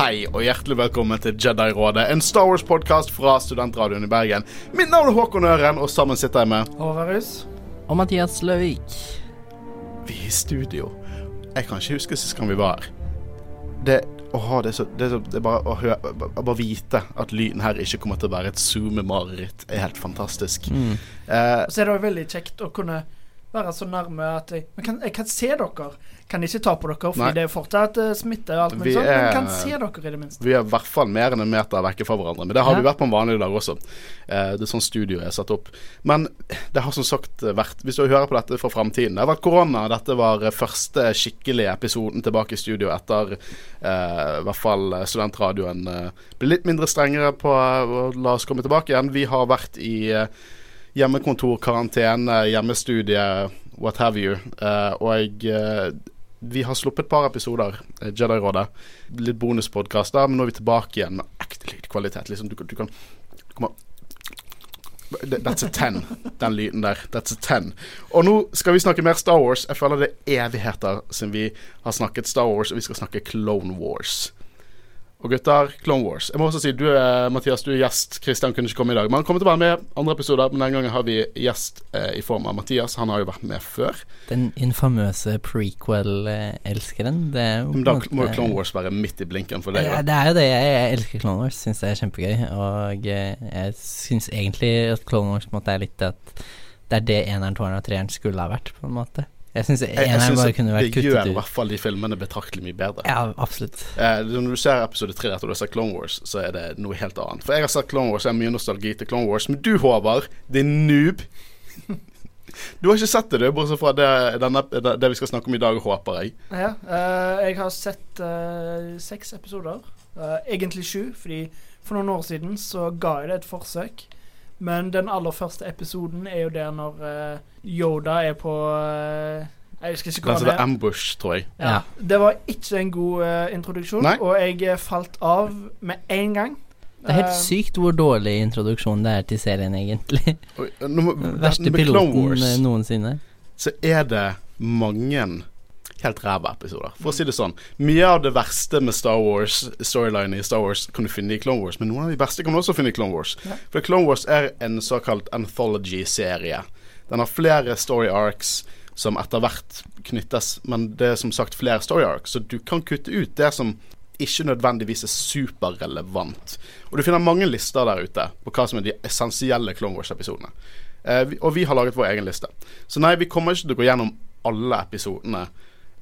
Hei og hjertelig velkommen til Jedi-rådet, en Star Wars-podkast fra Studentradioen i Bergen. Mitt navn er Håkon Øren, og sammen sitter jeg med Håvarus. Og Mathias Løvik. Vi er i studio. Jeg kan ikke huske sist gang vi var her. Det Åh, det er så, det er så det er bare å høre bare vite at lyden her ikke kommer til å være et Zoom-mareritt, er helt fantastisk. Mm. Eh, så er det òg veldig kjekt å kunne være så nærme at jeg kan, jeg kan se dere. Kan ikke ta på dere, fordi Nei. det er fortsatt uh, smitte og alt mulig sånt, men kan se dere i det minste. vi er i hvert fall mer enn en meter vekke fra hverandre. Men det har Ja. vi vært på en vanlig dag også. Uh, det er sånn studio er satt opp. Men det har som sagt vært Hvis du hører på dette fra framtiden Det har vært korona. Dette var første skikkelige episoden tilbake i studio etter uh, i hvert fall studentradioen eh, ble litt mindre strengere på eh, å la oss komme tilbake igjen. Vi har vært i eh, hjemmekontor, karantene, hjemmestudie, what have you. Eh, og eh, vi har sluppet et par episoder, eh, Jedi-rådet. Litt bonuspodkaster, men nå er vi tilbake igjen med ekte lydkvalitet. Liksom, du, kan- du kan du kommer That's a ten, den lyden der. That's a ten. Og nå skal vi snakke mer Star Wars. Jeg føler det er evigheter siden vi har snakket Star Wars, og vi skal snakke Clone Wars. Og gutter, Clone Wars. Jeg må også si, du er, Mathias, du er gjest. Kristian kunne ikke komme i dag. Men han kommer til å være med andre episoder. Men denne gangen har vi gjest eh, i form av Mathias. Han har jo vært med før. Den infamøse prequel-elskeren. Det er jo Men da måte- må jo Clone Wars være midt i blinken for deg. Ja, det er jo det. Jeg, jeg elsker Clone Wars. Syns det er kjempegøy. Og eh, jeg syns egentlig at Clone Wars på en måte er litt at det er det eneren, toeren og treeren skulle ha vært, på en måte. Jeg syns Jeg, jeg eneren synes bare kunne vært det gjør i hvert fall de filmene betraktelig mye bedre. Ja, absolutt. Eh, når du ser episode tre etter du har sett Clone Wars, så er det noe helt annet. For jeg har sett Clone Wars, jeg har mye nostalgi til Clone Wars. Men du, Håvard, din noob Du har ikke sett det, du, bortsett fra det, denne, det vi skal snakke om i dag, håper jeg. Ja, uh, jeg har sett uh, seks episoder. Uh, egentlig sju, fordi for noen år siden så ga jeg det et forsøk. Men den aller første episoden er jo der når uh, Yoda er på uh, Jeg husker ikke hva det er. Ambush, tror jeg. Ja. Det var ikke en god uh, introduksjon, Nei. og jeg falt av med en gang. Det er helt sykt hvor dårlig introduksjon det er til serien, egentlig. Eh, nå Verste piloten Wars noensinne. så er det mange helt ræva episoder, for å si det sånn. Mye av det verste med Star Wars, storyline i Star Wars, kan du finne i Clone Wars, men noen av de verste kan du også finne i Clone Wars. Ja. For Clone Wars er en såkalt anthology-serie. Den har flere story arcs som etter hvert knyttes, men det er som sagt flere story arcs, så du kan kutte ut det som ikke nødvendigvis er superrelevant. Og du finner mange lister der ute på hva som er de essensielle Clone Wars-episodene. Eh, og vi har laget vår egen liste. Så nei, vi kommer ikke til å gå gjennom alle episodene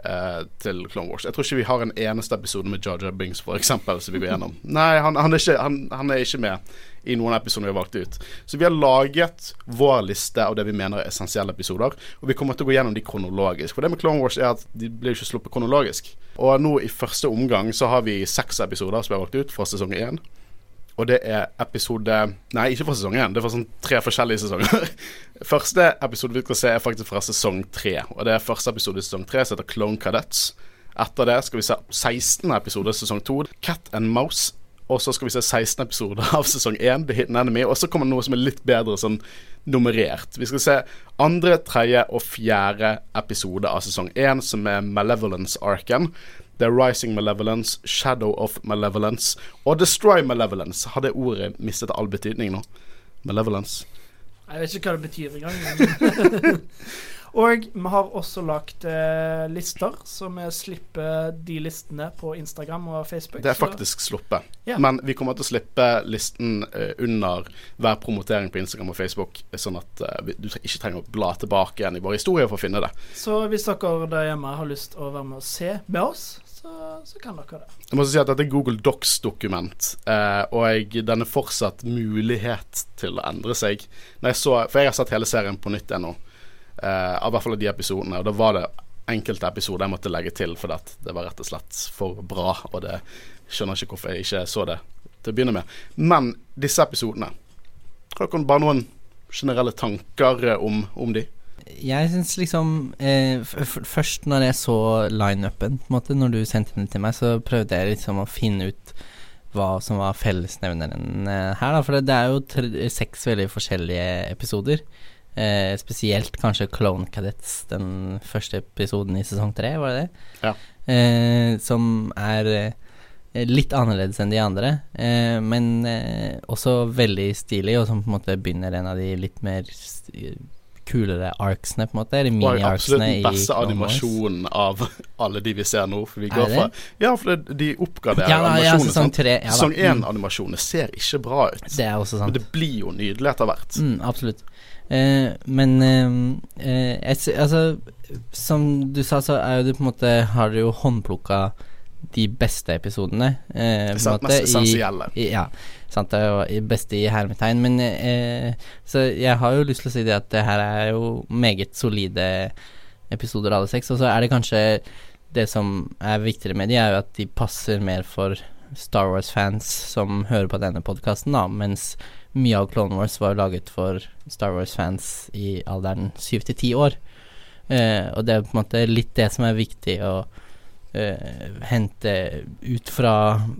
eh, til Clone Wars. Jeg tror ikke vi har en eneste episode med Jar Binks for eksempel, som vi går gjennom. Nei, han, han, er ikke, han, han er ikke med i noen episoder vi har valgt ut. Så vi har laget vår liste av det vi mener er essensielle episoder, og vi kommer til å gå gjennom de kronologisk. For det med Clone Wars er at de blir ikke sluppet kronologisk. Og nå i første omgang så har vi seks episoder som vi har valgt ut fra sesong én. Og det er episode Nei, ikke fra sesong én. Det er fra sånn tre forskjellige sesonger. første episode vi skal se, er faktisk fra sesong tre. Og det er første episode i sesong tre som heter Clone Cadets. Etter det skal vi se 16. episode i sesong to, Cat and Mouse. Og så skal vi se 16 episoder av sesong 1, The Hidden Enemy. Og så kommer det noe som er litt bedre sånn nummerert. Vi skal se andre, tredje og fjerde episode av sesong 1, som er Malevolence-arken. Det er Rising Malevolence, Shadow of Malevolence og Destroy Malevolence. Har det ordet mistet all betydning nå? Malevolence. Jeg vet ikke hva det betyr engang. men- og vi har også lagt eh, lister, så vi slipper de listene på Instagram og Facebook. Det er faktisk sluppet. Ja. Men vi kommer til å slippe listen eh, under hver promotering på Instagram og Facebook, sånn at eh, du ikke trenger å bla tilbake igjen i vår historie for å finne det. Så hvis dere der hjemme har lyst å være med og se med oss, så, så kan dere det. Jeg må også si at dette er Google Docs-dokument, eh, og jeg, den er fortsatt mulighet til å endre seg. Jeg så, for jeg har sett hele serien på nytt ennå, eh, av hvert fall de episodene, og da var det enkelte episoder jeg måtte legge til, for det var rett og slett for bra, og det skjønner ikke hvorfor jeg ikke så det til å begynne med. Men disse episodene, har dere bare noen generelle tanker om, om de? Jeg syns liksom eh, Først når jeg så lineupen, på en måte, når du sendte den til meg, så prøvde jeg liksom å finne ut hva som var fellesnevneren eh, her, da. For det, det er jo tre, seks veldig forskjellige episoder. Eh, spesielt kanskje Clone Cadets, den første episoden i sesong tre, var det det? Ja. Eh, som er eh, litt annerledes enn de andre, eh, men eh, også veldig stilig, og som på en måte begynner en av de litt mer kulere arcsene, på en måte. Eller Og absolutt mini-arcsene den i beste Clone Wars. animasjonen av alle de vi ser nå. For vi Er går fra Ja, for det, de oppgraderer Ja, da, ja, sesong tre. Ja. Sesong Mm. én-animasjonene ser ikke bra ut. Det er også sant. Men det blir jo nydelig etter hvert. Mm, absolutt. Eh, men eh, eh, jeg, altså Som du sa, så er jo du på en måte Har du jo håndplukka de beste episodene. Eh, på en Sant, måte, mest i- essensielle. i, ja, sant. Det er jo beste i hermetegn. Men eh, Så jeg har jo lyst til å si det at det her er jo meget solide episoder, alle seks. Og så er det kanskje Det som er viktigere med de, er jo at de passer mer for Star Wars-fans som hører på denne podkasten, da, mens mye av Clone Wars var laget for Star Wars-fans i alderen syv til ti år. Eh, og det er på en måte litt det som er viktig å eh, hente ut fra,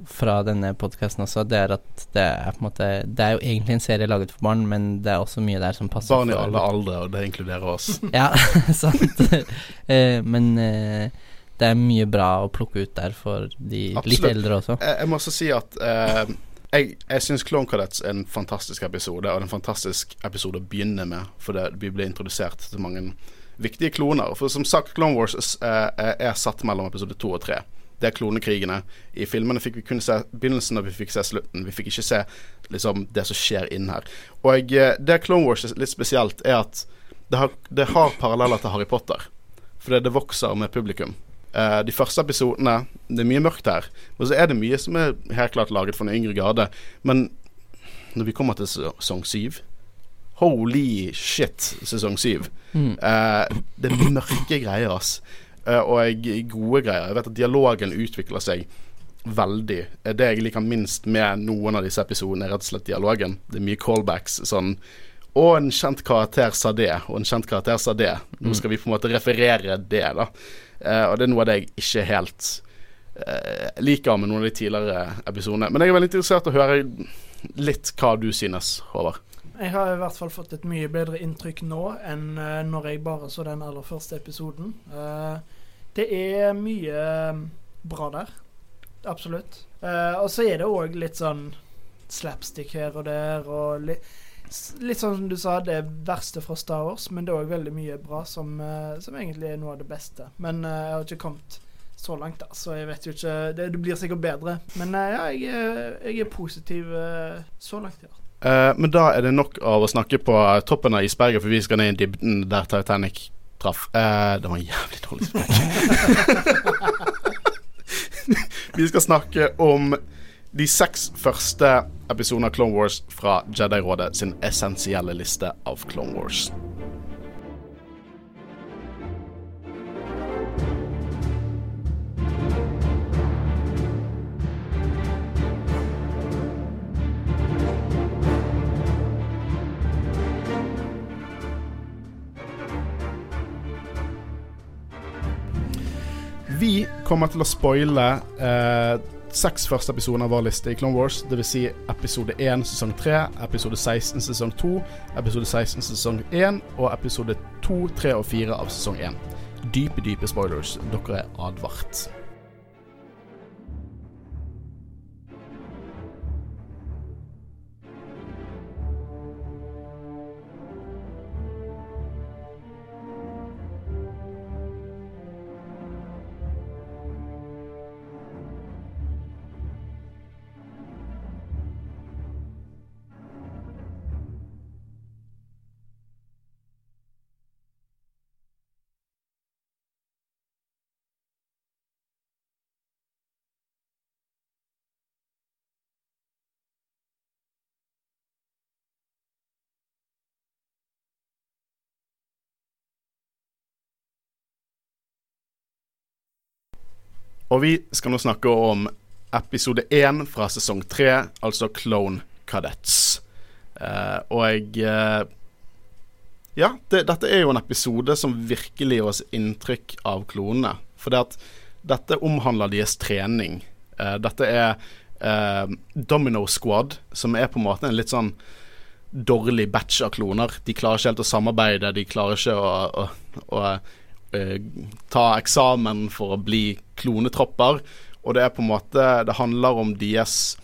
fra denne podkasten også. Det er at det er på en måte Det er jo egentlig en serie laget for barn, men det er også mye der som passer Barn i for alle aldre, og det inkluderer oss. ja, sant. uh, men uh, det er mye bra å plukke ut der for de litt eldre også. Jeg, jeg må også si at eh, jeg, jeg syns Clone Cadets er en fantastisk episode, og det er en fantastisk episode å begynne med, fordi vi blir introdusert til mange viktige kloner. For som sagt, Clone Wars eh, er satt mellom episode to og tre. Det er klonekrigene. I filmene fikk vi kun se begynnelsen, og vi fikk se slutten. Vi fikk ikke se liksom, det som skjer inn her. Og eh, det Clone Wars er litt spesielt, er at det har, det har paralleller til Harry Potter. Fordi det vokser med publikum. Uh, de første episodene Det er mye mørkt her. Men så er det mye som er helt klart laget for den yngre garde. Men når vi kommer til sesong syv Holy shit, sesong syv. Mm. Eh, det er mørke greier, ass. Eh, og gode greier. Jeg vet at dialogen utvikler seg veldig. Eh, Det jeg liker minst med noen av disse episodene, er rett og slett dialogen. Det er mye callbacks. Sånn Og en kjent karakter sa det, og en kjent karakter sa det. Nå skal vi på en måte referere det, da. Eh, og det er noe av det jeg ikke helt eh, liker med noen av de tidligere episodene. Men jeg er veldig interessert i å høre litt hva du synes, Håvard. Jeg har i hvert fall fått et mye bedre inntrykk nå enn uh, når jeg bare så den aller første episoden. Uh, det er mye eh, bra der. Absolutt. Uh, og så er det òg litt sånn slapstick her og der, og li litt sånn som du sa, det verste fra Star Wars, men det er òg veldig mye bra som, som egentlig er noe av det beste. Men jeg har ikke kommet så langt, da, så jeg vet jo ikke Det, det blir sikkert bedre. Men ja, jeg, jeg er positiv så langt, ja. Eh, men da er det nok av å snakke på toppen av isberget, for vi skal ned i dybden der Titanic traff. Uh, det var en jævlig dårlig spøk. vi skal snakke om de seks første episodene av Clone Wars fra Jedi-rådet sin essensielle liste av Clone Wars. Kommer til å spoile eh, seks første episoder av vår liste i Clone Wars. Dvs. Si episode 1 sesong 3, episode 16 sesong 2, episode 16 sesong 1 og episode 2, 3 og 4 av sesong 1. Dype, dype spoilers. Dere er advart. Og vi skal nå snakke om episode 1 fra sesong 3, altså Clone Cadets. Uh, og eh, Ja, det, dette er jo en episode som virkelig gir oss inntrykk av klonene. For det at dette omhandler deres trening. Uh, dette er Domino Squad, som er på en måte en litt sånn dårlig batch av kloner. De klarer ikke helt å samarbeide, de klarer ikke å, å, å ta eksamen for å bli klonetropper. Og det er på en måte Det handler om deres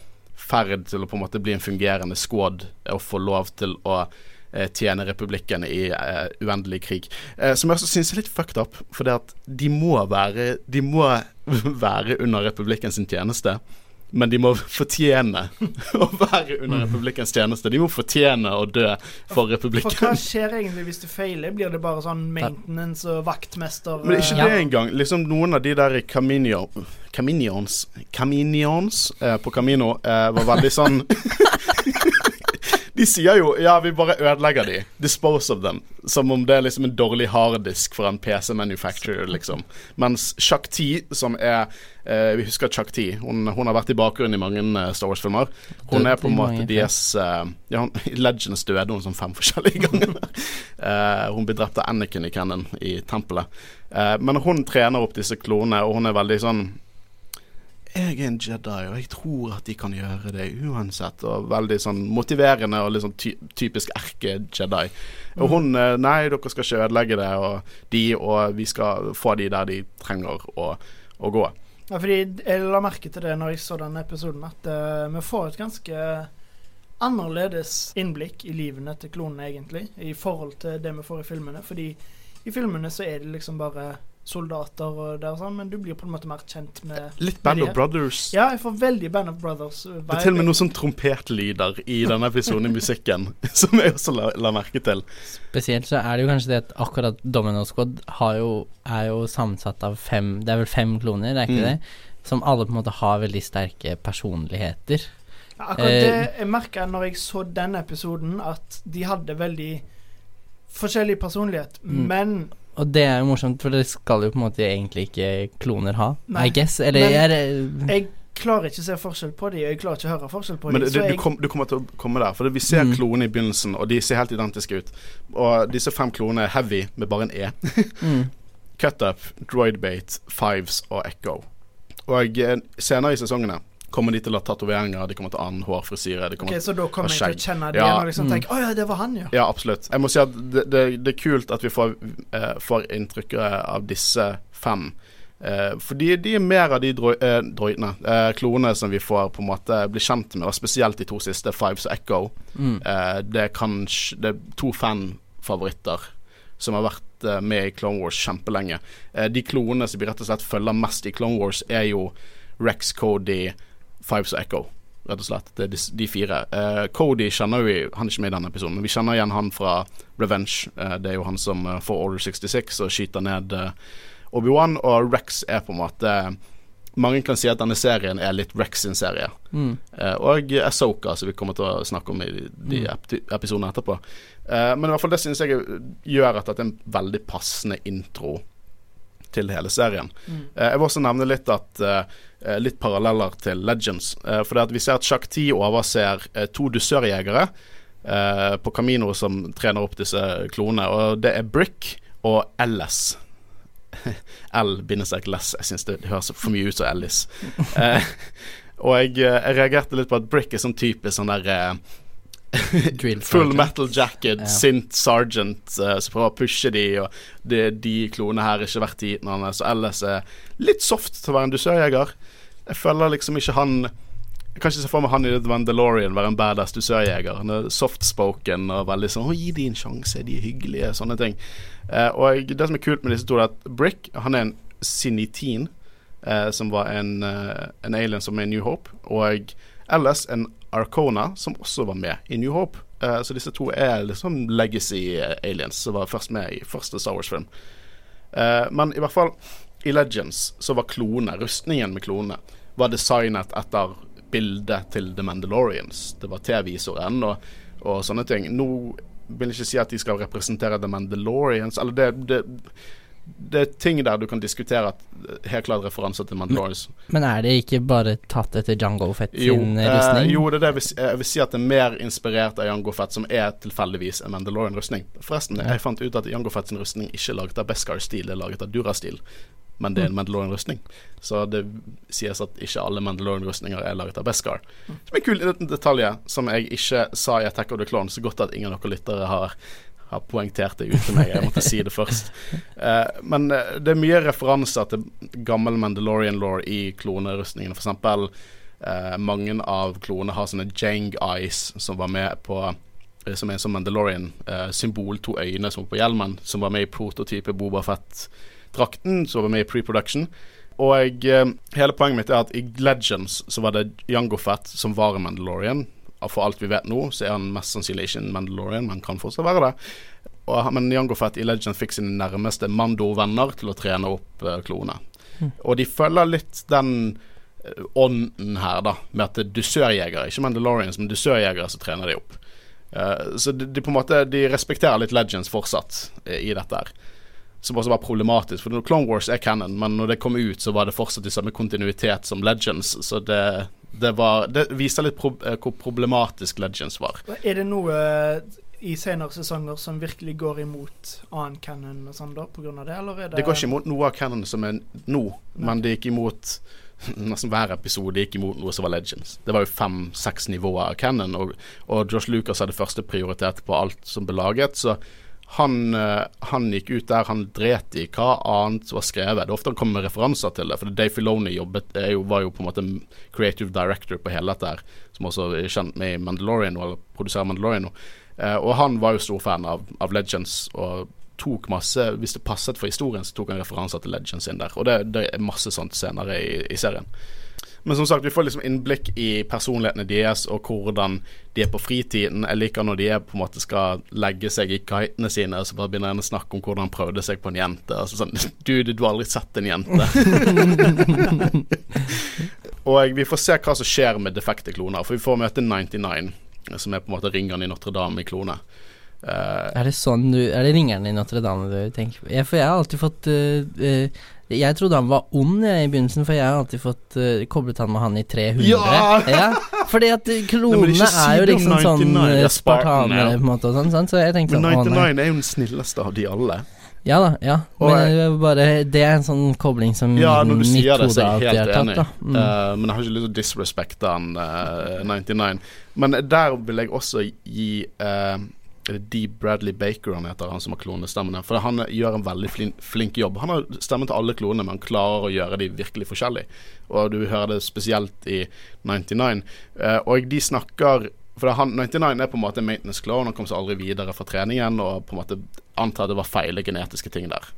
ferd til å på en måte bli en fungerende squad og få lov til å eh, tjene republikken i eh, uendelig krig. Eh, som jeg også syns er litt fucked up, for det at de må være De må være under republikken sin tjeneste. Men de må fortjene å være under republikkens tjeneste. De må fortjene å dø for republikken. For hva skjer egentlig hvis du feiler? Blir det bare sånn maintenance og vaktmester? Men ikke eh, det engang. Liksom Noen av de der Camino, Caminions Caminions eh, på Camino eh, var veldig sånn De sier jo ja, vi bare ødelegger de. Dispose of them. Som om det er liksom en dårlig harddisk for en PC-manufacturer, liksom. Mens Chuck T, som er eh, Vi husker Chuck T. Hun, hun har vært i bakgrunnen i mange eh, Star Wars-filmer. Hun er på en måte deres uh, Ja, hun, Legends døde hun sånn fem forskjellige ganger. uh, hun ble drept av Anakin i Cannon i tempelet. Uh, men hun trener opp disse klonene, og hun er veldig sånn jeg er en Jedi, og jeg tror at de kan gjøre det uansett. Og veldig sånn motiverende og litt sånn ty typisk erke-Jedi. Og hun eh, Nei, dere skal ikke ødelegge det, og de, og vi skal få de der de trenger å, å gå. Ja, fordi jeg la merke til det når jeg så denne episoden, at uh, vi får et ganske annerledes innblikk i livene til klonene, egentlig, i forhold til det vi får i filmene. Fordi i filmene så er det liksom bare soldater og der og sånn, men du blir på en måte mer kjent med Litt Band Med of Brothers. Ja, jeg får veldig Band of Brothers. Det er til og med noen sånn trompetlyder i denne episoden i musikken, som jeg også la, la merke til. Spesielt så er det jo kanskje det at akkurat Domino Squad har jo, er jo sammensatt av fem Det er vel fem kloner, er ikke Mm. det? Som alle på en måte har veldig sterke personligheter. Ja, akkurat det Eh, jeg merka når jeg så den episoden, at de hadde veldig forskjellig personlighet, Mm. men Og det er jo morsomt, for det skal jo på en måte egentlig ikke kloner ha, Nei. I guess. Eller Men- er, jeg klarer ikke å se forskjell på de, og jeg klarer ikke å høre forskjell på Men de. det, så det, du, jeg, kom, du kommer til å komme der. For det, vi ser Mm. klonene i begynnelsen, og de ser helt identiske ut. Og disse fem klonene er heavy med bare en E. mm, Cutup, Droidbait, Fives og Echo. Og eh, senere i sesongene kommer de til å ha tatoveringer, de kommer til å ha annen hårfrisyre. De kommer Ok, Så da kommer jeg til å kjenne det Ja. igjen og liksom tenke Å ja, det var han, ja. Ja, absolutt. Jeg må si at det, det, det er kult at vi får, eh, får inntrykk av disse fem. Eh, fordi de er mer av de droi, eh, droidene, eh, klonene som vi får på en måte bli kjent med, og spesielt de to siste, Fives og Echo. mm. Eh, det, er kanskje, det er to fanfavoritter som har vært eh, med i Clone Wars kjempelenge. Eh, de klonene som vi rett og slett følger mest i Clone Wars, er jo Rex, Cody, Fives og Echo. Rett og slett. Det er de, de fire. Uh, Cody kjenner vi Han er ikke med i denne episoden, men vi kjenner igjen han fra Revenge. Uh, det er jo han som eh, får Order 66 og skyter ned Obi-Wan. Og Rex er på en måte Mange kan si at denne serien er litt Rex sin serie. Mm. Og Asoka, som vi kommer til å snakke om i de, Mm. ep episodene etterpå. Men i hvert fall det synes jeg gjør at dette er en veldig passende intro til hele serien. Mm. Eh, jeg vil også nevne litt at eh, eh, Litt paralleller til Legends. For det at vi ser at Sjakk 10 overser to dusørjegere på Camino som trener opp disse klonene, og det er Brick og LS. L-less. Jeg syns det, høres for mye ut som Ellis. Og jeg, jeg reagerte litt på at Brick er sånn typisk sånn der Full metal jacket, Ja. sint sergeant uh, som prøver å pushe de, og det, de klonene her er ikke verdt tiden hans. Og er litt soft til å være en dusørjeger. Jeg føler liksom ikke han Jeg kan ikke se for meg han i The Mandalorian være en badass dusørjeger. Han er softspoken og veldig sånn 'Å, gi de en sjanse, de er hyggelige', sånne ting. Uh, og det som er kult med disse to, er at Brick han er en Sinitin, uh, som var en, uh, en alien som er i New Hope, og Ellis en Arcona, som også var med i New Hope. Uh, så disse to er liksom legacy eh, aliens som var først med i første Star Wars-film. Uh, men i hvert fall i Legends så var klonene, rustningen med klonene, var designet etter bildet til The Mandalorians. Det var T-visoren og, og sånne ting. Nå vil jeg ikke si at de skal representere The Mandalorians, eller det, det det er ting der du kan diskutere at helt klart referanser til Mandalorians. Men er det ikke bare tatt etter Jango Fett Jo, sin eh, jo, det er det jeg vil, si- jeg vil si at det er mer inspirert av Jango Fett, som er tilfeldigvis en Mandalorian-rustning. Forresten, Ja. jeg fant ut at Jango Fett sin rustning ikke er laget av Beskar-stil, det er laget av Dura-stil. Men det er en Mandalorian-rustning. Så det sies at ikke alle Mandalorian-rustninger er laget av Beskar. Som er en kul liten detalj som jeg ikke sa i Attack of the Clone, Så godt at ingen av dere lyttere har, har poengtert det ut til meg. Jeg måtte si det først. Uh, men eh, det er mye referanser til gammel Mandalorian law i klonerustningene. For eksempel eh, mange av klonene har sånne Jang Eyes som var med på som er en sånn Mandalorian-symbol, to øyne som på hjelmen, som var med i prototype Boba Fett-drakten, som var med i pre-production. Og eh, hele poenget mitt er at i Legends så var det Jango Fett som var en Mandalorian. For alt vi vet nå, så er han mest sannsynlig ikke en Mandalorian, men kan fortsatt være det. Og, men Jango Fett i Legends fikk sine nærmeste Mando-venner til å trene opp uh, klone. Og de følger litt den eh, ånden her, da, med at det er dusørjegere, ikke Mandalorians, men dusørjegere som trener de opp. Uh, så de, de på en måte De respekterer litt Legends fortsatt eh, i dette her. Som også var problematisk, for Clone Wars er canon, men når det kom ut, så var det fortsatt i samme kontinuitet som Legends, så det, det var Det viser litt pro eh, hvor problematisk Legends var. Er det noe eh, i senere sesonger som virkelig går imot annen canon og sånn, da, pga. det, eller er det Det går ikke imot noe av canon som er nå, men det gikk imot Nesten hver episode gikk imot noe som var Legends. Det var jo fem-seks nivåer av canon, og, og Josh Lucas hadde første prioritet på alt som ble laget, så han, eh, han gikk ut der, han dret i hva annet som var skrevet. Det er ofte han kommer med referanser til det, for Dave Filoni jobbet, jo, var jo på en måte creative director på hele dette som også er kjent med i Mandalorian, eller produserer Mandalorian. Eh, og han var jo stor fan av, av Legends, og tok masse Hvis det passet for historien, så tok han referanser til Legends inn der. Og det, det er masse sånt senere i, i serien. Men som sagt, vi får liksom innblikk i personlighetene deres og hvordan de er på fritiden. Jeg liker når de er på en måte skal legge seg i kitene sine, og så bare begynner en å snakke om hvordan han prøvde seg på en jente. Altså sånn Dude, du har aldri sett en jente. og vi får se hva som skjer med defekte kloner, for vi får møte 99, som er på en måte ringeren i Notre-Dame i klone. Uh, Er det sånn du Er det ringeren i Notre-Dame du tenker på? Ja, for jeg har alltid fått uh, uh, Jeg trodde han var ond jeg, i begynnelsen, for jeg har alltid fått uh, koblet han med han i 300. Ja! fordi at men klonene si er jo liksom sånn 99, uh, spartanere, på en måte, sånn, sant? så jeg tenkte men sånn å, 99 er jo den snilleste av de alle. Ja da, ja. Og Men jeg- det bare Det er en sånn kobling som Ja, når du sier det, så er jeg helt tatt, enig. Mm. uh, men jeg har ikke lyst til å disrespekte han uh, 99. Men der vil jeg også gi uh, Dee Bradley Baker, han heter, han som har klonestemmen her. For han gjør en veldig flink, flink jobb. Han har stemmen til alle klonene, men han klarer å gjøre de virkelig forskjellige. Og du hører det spesielt i 99. Eh, og de snakker For han, 99 er på en måte en maintenance clone, han kom seg aldri videre fra treningen, og på en måte antar det var feile genetiske ting der.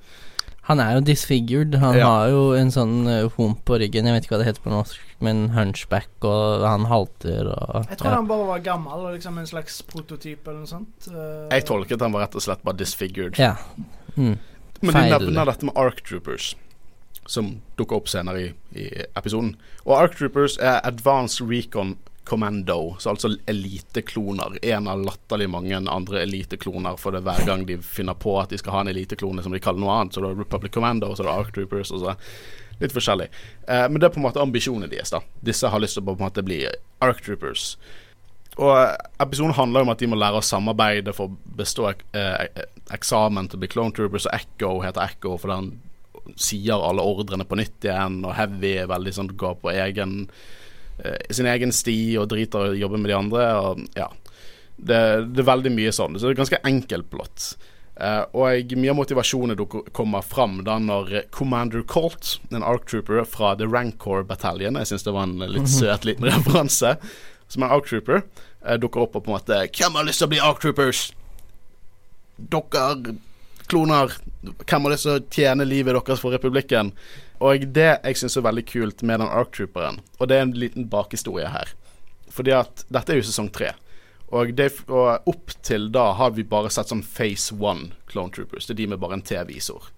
Han er jo disfigured. Han Ja. har jo en sånn uh, hump på ryggen, jeg vet ikke hva det heter på norsk, men hunchback, og han halter og Jeg tror ja. han bare var gammel og liksom en slags prototyp eller noe sånt. Eh, Jeg tolket han var rett og slett bare disfigured. Ja. Mm. Men de nevner dette med Ark Troopers, som dukker opp senere i, i episoden. Og Ark Troopers er Advanced Recon Commando, så altså elitekloner. En av latterlig mange andre elitekloner, for det er hver gang de finner på at de skal ha en eliteklone som de kaller noe annet. Så det er Republic Commando, så det er Arc Troopers, og så litt forskjellig. Eh, men det er på en måte ambisjonen deres, da. Disse har lyst til å på en måte bli Ark Troopers. Og eh, episoden handler om at de må lære å samarbeide for å bestå eh, eksamen til å bli Clone Troopers, og Echo heter Echo fordi han sier alle ordrene på nytt igjen, og Heavy er veldig sånn går på egen sin egen sti og driter i å jobbe med de andre, og ja. Det, det er veldig mye sånn. Så det er ganske enkelt plott. Uh, og mye av motivasjonen kommer fram da når eh, Commander Colt, en Ark Trooper fra The Rancor Battalion Jeg syns det var en litt søt liten referanse. Som er Ark Trooper, uh, dukker opp og på en måte Hvem har lyst til å bli Ark Troopers? Dere kloner. Hvem har lyst til å tjene livet deres for republikken? Og det jeg syns er veldig kult med den Ark Trooperen, og det er en liten bakhistorie her Fordi at dette er jo sesong tre. Og, det, og opp til da har vi bare sett sånn Phase One Clone Troopers. Det er de med bare en T-visor.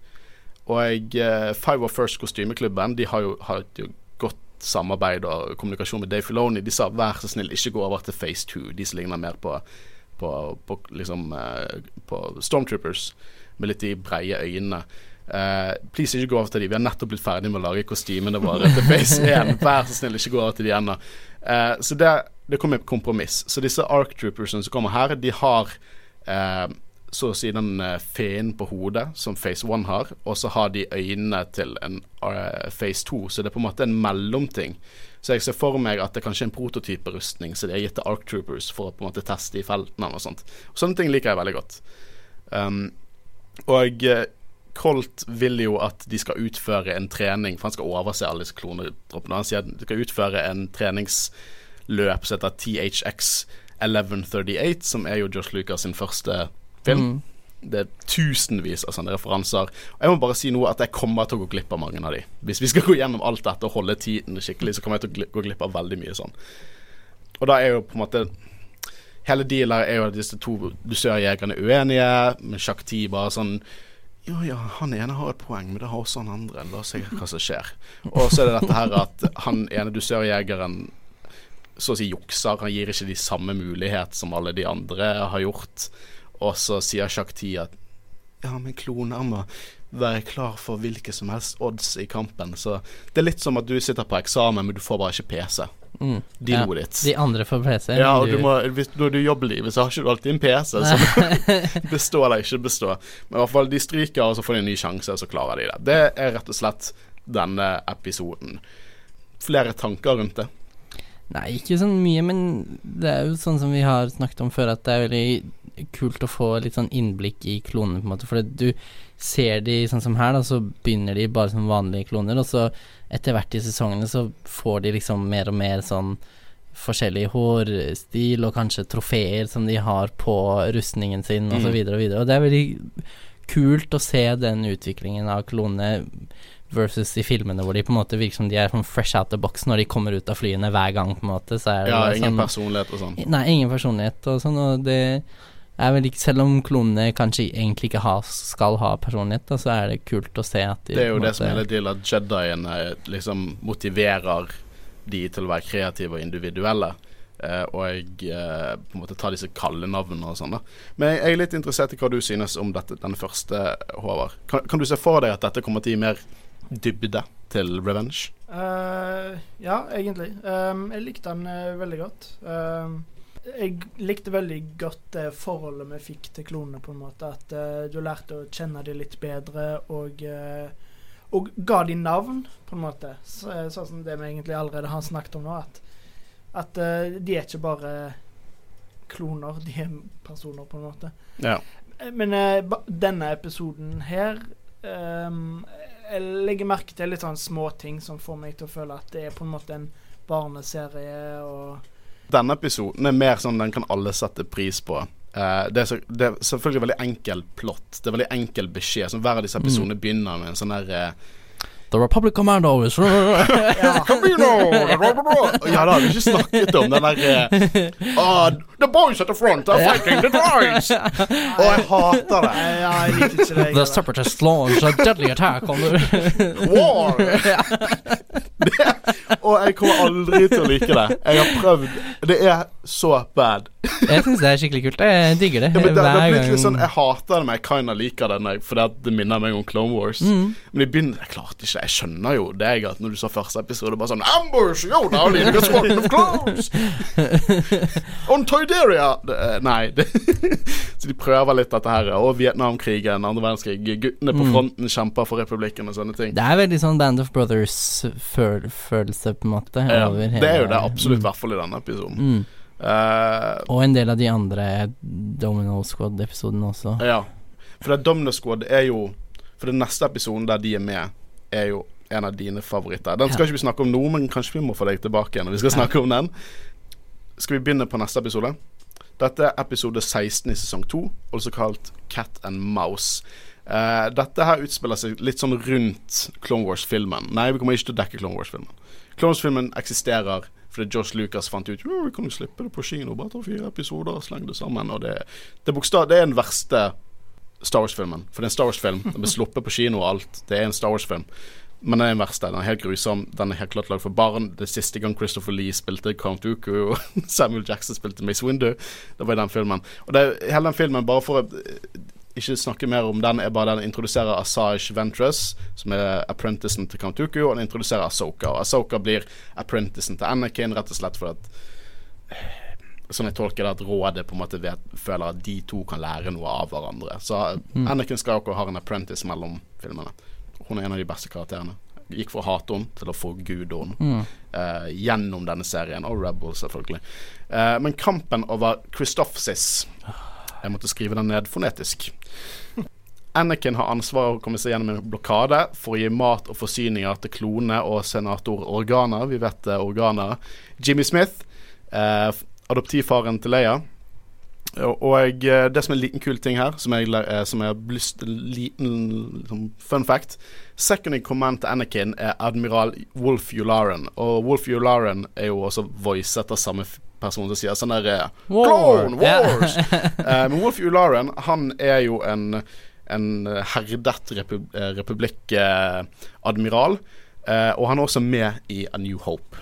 Og jeg Five of First kostymeklubben De har jo hatt jo godt samarbeid og kommunikasjon med Dave Filoni. De sa vær så snill, ikke gå over til Phase Two, de som ligner mer på, på, på liksom eh, På Stormtroopers, med litt de breie øynene. Eh, please, ikke gå over til de. Vi har nettopp blitt ferdig med å lage kostymene våre til Phase 1. Vær så snill, ikke gå over til de ennå. Uh, så det, det kom et kompromiss. Så disse Ark Troopersene som kommer her, de har uh, så å si den feen på hodet som Phase 1 har, og så har de øynene til en Phase 2, så det er på en måte en mellomting. Så jeg ser for meg at det kanskje er en prototyperustning så de har gitt til Ark Troopers for å på en måte teste i feltene og sånt. Og sånne ting liker jeg veldig godt. Um, og Colt vil jo at de skal utføre en trening, for han skal overse alle disse klonedroppene. Han sier at de skal utføre en treningsløp som heter THX 1138, som er jo Josh Lucas sin første film. Mm. Det er tusenvis av sånne referanser. Og jeg må bare si noe at jeg kommer til å gå glipp av mange av de. Hvis vi skal gå gjennom alt dette og holde tiden skikkelig, så kommer jeg til å gå glipp av veldig mye sånn. Og da er jo på en måte Hele dealet er jo at disse to dusørjegerne uenige, Men Shakti bare sånn ja, ja, han ene har et poeng, men det har også han andre. La oss se hva som skjer. Og så er det dette her at han ene dusørjegeren så å si jukser. Han gir ikke de samme mulighet som alle de andre har gjort. Og så sier Shakti at ja, men kloner må være klar for hvilke som helst odds i kampen. Så det er litt som at du sitter på eksamen, men du får bare ikke PC. Mm. Dinoet ditt. De andre får PC. Ja, og du- du må, hvis, når du jobber livet, så har ikke du alltid en PC. Så bestå eller ikke bestå. Men i hvert fall de stryker, og så får de en ny sjanse, og så klarer de det. Det er rett og slett denne episoden. Flere tanker rundt det? Nei, ikke sånn mye, men det er jo sånn som vi har snakket om før, at det er veldig kult å få litt sånn innblikk i klonene, på en måte. For du ser de sånn som her, da, så begynner de bare som vanlige kloner, og så etter hvert i sesongene så får de liksom mer og mer sånn forskjellig hårstil og kanskje trofeer som de har på rustningen sin, og så Mm. videre og videre. Og det er veldig kult å se den utviklingen av klonene versus i filmene hvor de på en måte virker som de er sånn fresh out the box når de kommer ut av flyene hver gang, på en måte. Så det Ja, ingen sånn, personlighet og sånn. Nei, ingen personlighet og sånn, og det er vil ikke Selv om klonene kanskje egentlig ikke har, skal ha personlighet, så er det kult å se at de Det er jo måte, det som er hele dealen, at Jediene liksom motiverer de til å være kreative og individuelle. Uh, og eh, på en måte ta disse kallenavnene og sånn. da Men jeg er litt interessert i hva du synes om dette, denne første, Håvard. Kan, kan du se for deg at dette kommer til å gi mer dybde til Revenge? Uh, ja, egentlig. Um, jeg likte den eh, veldig godt. Um, jeg likte veldig godt det forholdet vi fikk til klonene, på en måte. At uh, du lærte å kjenne dem litt bedre, og, uh, og ga dem navn, på en måte. Så, sånn som det vi egentlig allerede har snakket om nå. At, at uh, de er ikke bare kloner, de er personer, på en måte. Ja. Men eh, denne episoden her um, Jeg legger merke til litt sånn småting som får meg til å føle at det er på en måte en barneserie og Denne episoden er mer sånn den kan alle sette pris på. Uh, det, er så, det er selvfølgelig veldig enkel plott. Det er veldig enkel beskjed. Så Hver av disse episodene begynner med en sånn der eh, The Republic Commandos Camino! Ja, det har vi ikke snakket om. Den derre eh, ah, The boys at the front are fighting the droids! Å, jeg hater det. Ja, jeg liker ikke det. The separatist launch a deadly attack on the War! Og jeg kommer aldri til å like det. Jeg har prøvd. Det er så bad. Jeg syns det er skikkelig kult. Jeg digger det. Ja, men det, det litt sånn Jeg hater det, men jeg kinda liker det fordi det minner meg om Clone Wars. Mm. Men i begynnelsen Jeg klarte ikke Jeg skjønner jo deg at når du så første episode, bare sånn Ambush! Yo, leading a squadron of clones! On Toyderia! Det, eh, nei. Det, så de prøver litt dette her. Og Vietnamkrigen, andre verdenskrig. Guttene på Mm. fronten kjemper for republikken og sånne ting. Det er veldig sånn Band of Brothers-følelse, på en måte. Ja, det er jo det absolutt, i hvert fall i denne episoden. Mm. Eh, Og en del av de andre Domino Squad-episodene også. Ja. For det Domino Squad er jo For den neste episoden der de er med, er jo en av dine favoritter. Den skal Ja. ikke vi snakke om nå, men kanskje vi må få deg tilbake igjen når vi skal Ja. snakke om den. Skal vi begynne på neste episode? Dette er episode 16 i sesong 2, også kalt Cat and Mouse. Uh, dette her utspiller seg litt sånn rundt Clone Wars-filmen. Nei, vi kommer ikke til å dekke Clone Wars-filmen. Clone Wars-filmen eksisterer fordi Josh Lucas fant ut vi kan jo slippe det på kino. Bare ta fire episoder og slenge det sammen. Og det, det, bokstav, det er den verste Star Wars-filmen. For det er en Star Wars-film. Den ble sluppet på kino og alt. Det er en Star Wars-film. Men den er den verste. Den er helt grusom. Den er helt klart lagd for barn. Det siste gang Christopher Lee spilte Count Dooku, og Samuel Jackson spilte Mace Windu. Det var i den filmen. Og det, hele den filmen, bare for å ikke snakke mer om den, er bare den introduserer Asaish Ventress, som er apprenticen til Count Dooku, og den introduserer Asoka. Og Asoka blir apprenticen til Anakin, rett og slett fordi at Sånn jeg tolker det, at rådet på en måte vet, føler at de to kan lære noe av hverandre. Så Mm. Anakin Skywalker har en apprentice mellom filmene. Hun er en av de beste karakterene. Gikk fra å hate henne til å forgude henne Mm. uh, gjennom denne serien, og Rebel, selvfølgelig. Uh, men kampen over Christophsis Jeg måtte skrive den ned fonetisk. Anakin har ansvar for å komme seg gjennom en blokade for å gi mat og forsyninger til klone og senator Organa. Vi vet det, Organa. Jimmy Smith, eh, adoptivfaren til Leia. Og, og eh, det som er en liten kul ting her, som jeg, eh, som jeg lyst en liten liksom, fun fact Second in command til Anakin er admiral Wolf Yularen. Og Wolf Yularen er jo også voicet av samme person som sier sånn der eh, Clone. Wars! Eh, men Wolf Ularen, han er jo en, en herdet repub eh, republikk-admiral. Eh, og han er også med i A New Hope.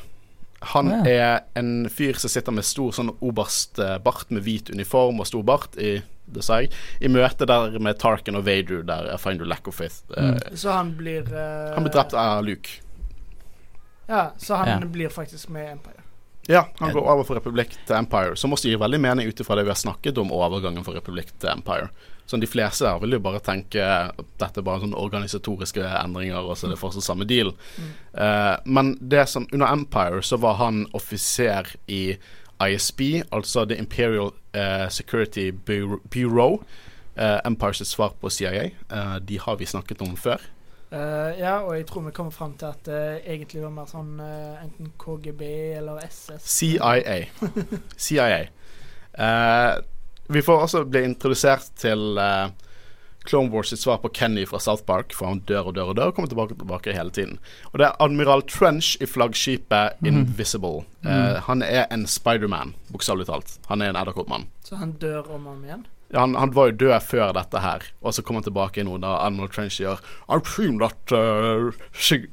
Han yeah. er en fyr som sitter med stor sånn oberstbart med hvit uniform og stor bart i det sa jeg, i møte der med Tarkin og Vader, der I find you lack of faith. Mm. Så han blir uh... Han blir drept av Luke. Ja, så han yeah. blir faktisk med i Empire. Ja, han går over fra republikk til Empire, som også gir veldig mening ut ifra det vi har snakket om overgangen fra republikk til Empire. Sånn De fleste her vil jo bare tenke at dette er bare sånne organisatoriske endringer, og så er det fortsatt samme deal. Eh, men det som under Empire så var han offiser i ISB, altså The Imperial uh, Security Bureau. Uh, Empires svar på CIA. Eh, de har vi snakket om før. Eh, ja, og jeg tror vi kommer fram til at det egentlig var mer sånn uh, enten KGB eller SS. CIA. CIA. Eh, vi får også bli introdusert til Clone Wars sitt svar på Kenny fra South Park, for han dør og dør og dør og kommer tilbake og tilbake hele tiden. Og det er admiral Trench i flaggskipet Invisible. Eh, han er en Spiderman, bokstavelig talt. Han er en edderkoppmann. Så han dør om og om igjen. Han, han var jo død før dette her, og så kom han tilbake nå da Admiral Trench sier I've seen that, uh,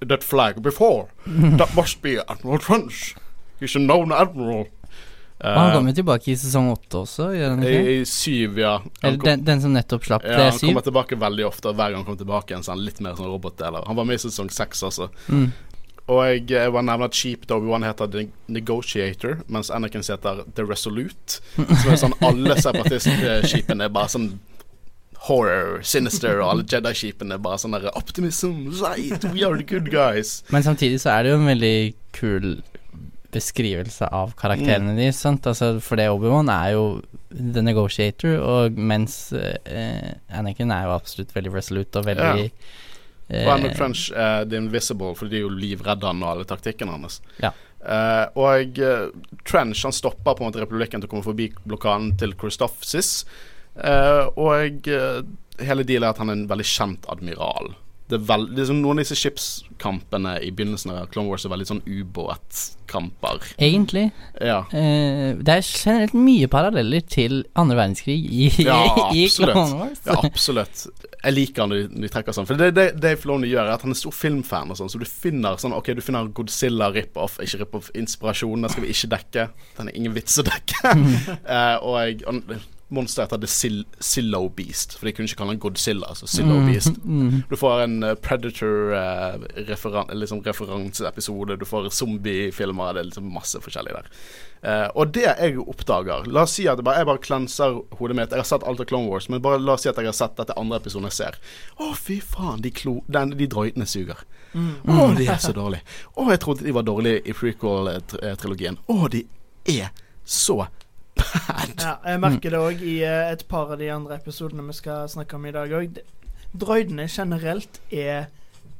that flag before. That must be Admiral Trench. He's a known admiral. Uh, han Eh, kommer tilbake i sesong åtte også, gjør han ikke? I, I syv, ja. Eller den, den som nettopp slapp. ja, det er han kommer tilbake veldig ofte, og hver gang han kommer tilbake igjen, så er han litt mer sånn robotdeler. Han var med i sesong seks også. Mm. Og jeg, var nevne at Cheap Obi-Wan heter The Negotiator, mens Anakin heter The Resolute. Som er sånn Alle separatistskipene er bare sånn horror, sinister, og alle Jedi-skipene er bare sånn der optimism, light, we are the good guys. Men samtidig så er det jo en veldig kul beskrivelse av karakterene deres, sant. Altså, for det Obi-Wan er jo The Negotiator, og mens eh, Anakin er jo absolutt veldig resolute og veldig eh, Og Anakin Trench er The Invisible, for de er jo livredde han og alle taktikkene hans. Ja. Uh, og eh, Trench han stopper på en måte republikken til å komme forbi blokaden til Christophsis. Uh, og uh, hele dealet er at han er en veldig kjent admiral. Det er veld, sånn, noen av disse skipskampene i begynnelsen av Clone Wars er veldig sånn ubåtkamper. Egentlig. Ja. Uh, det er generelt mye paralleller til andre verdenskrig i, Ja, i. Clone Wars. ja, absolutt. Jeg liker når de, når de trekker sånn. For det det Dave Filoni gjør, er at han er stor filmfan, og sånn så du finner sånn Ok, du finner Godzilla rip-off, ikke rip-off-inspirasjon. Den skal vi ikke dekke. Den er ingen vits å dekke. uh, og jeg, og Monster heter The Sil Sillow Beast, for de kunne ikke kalle den Godzilla. Altså Sillo Beast. Mm. Du får en uh, Predator-referanseepisode, liksom du får zombiefilmer, det er liksom masse forskjellig der. Uh, og det jeg oppdager La oss si at jeg bare, jeg bare klenser hodet mitt. Jeg har sett alt av Clone Wars, men bare la oss si at jeg har sett dette andre episoden jeg ser. Å, fy faen, de, klo, den, de droidene suger. Å, de er så dårlige. Å, jeg trodde de var dårlige i prequel-trilogien. Å, de er så bad. Ja, jeg merker det òg i eh, et par av de andre episodene vi skal snakke om i dag òg. Droidene generelt er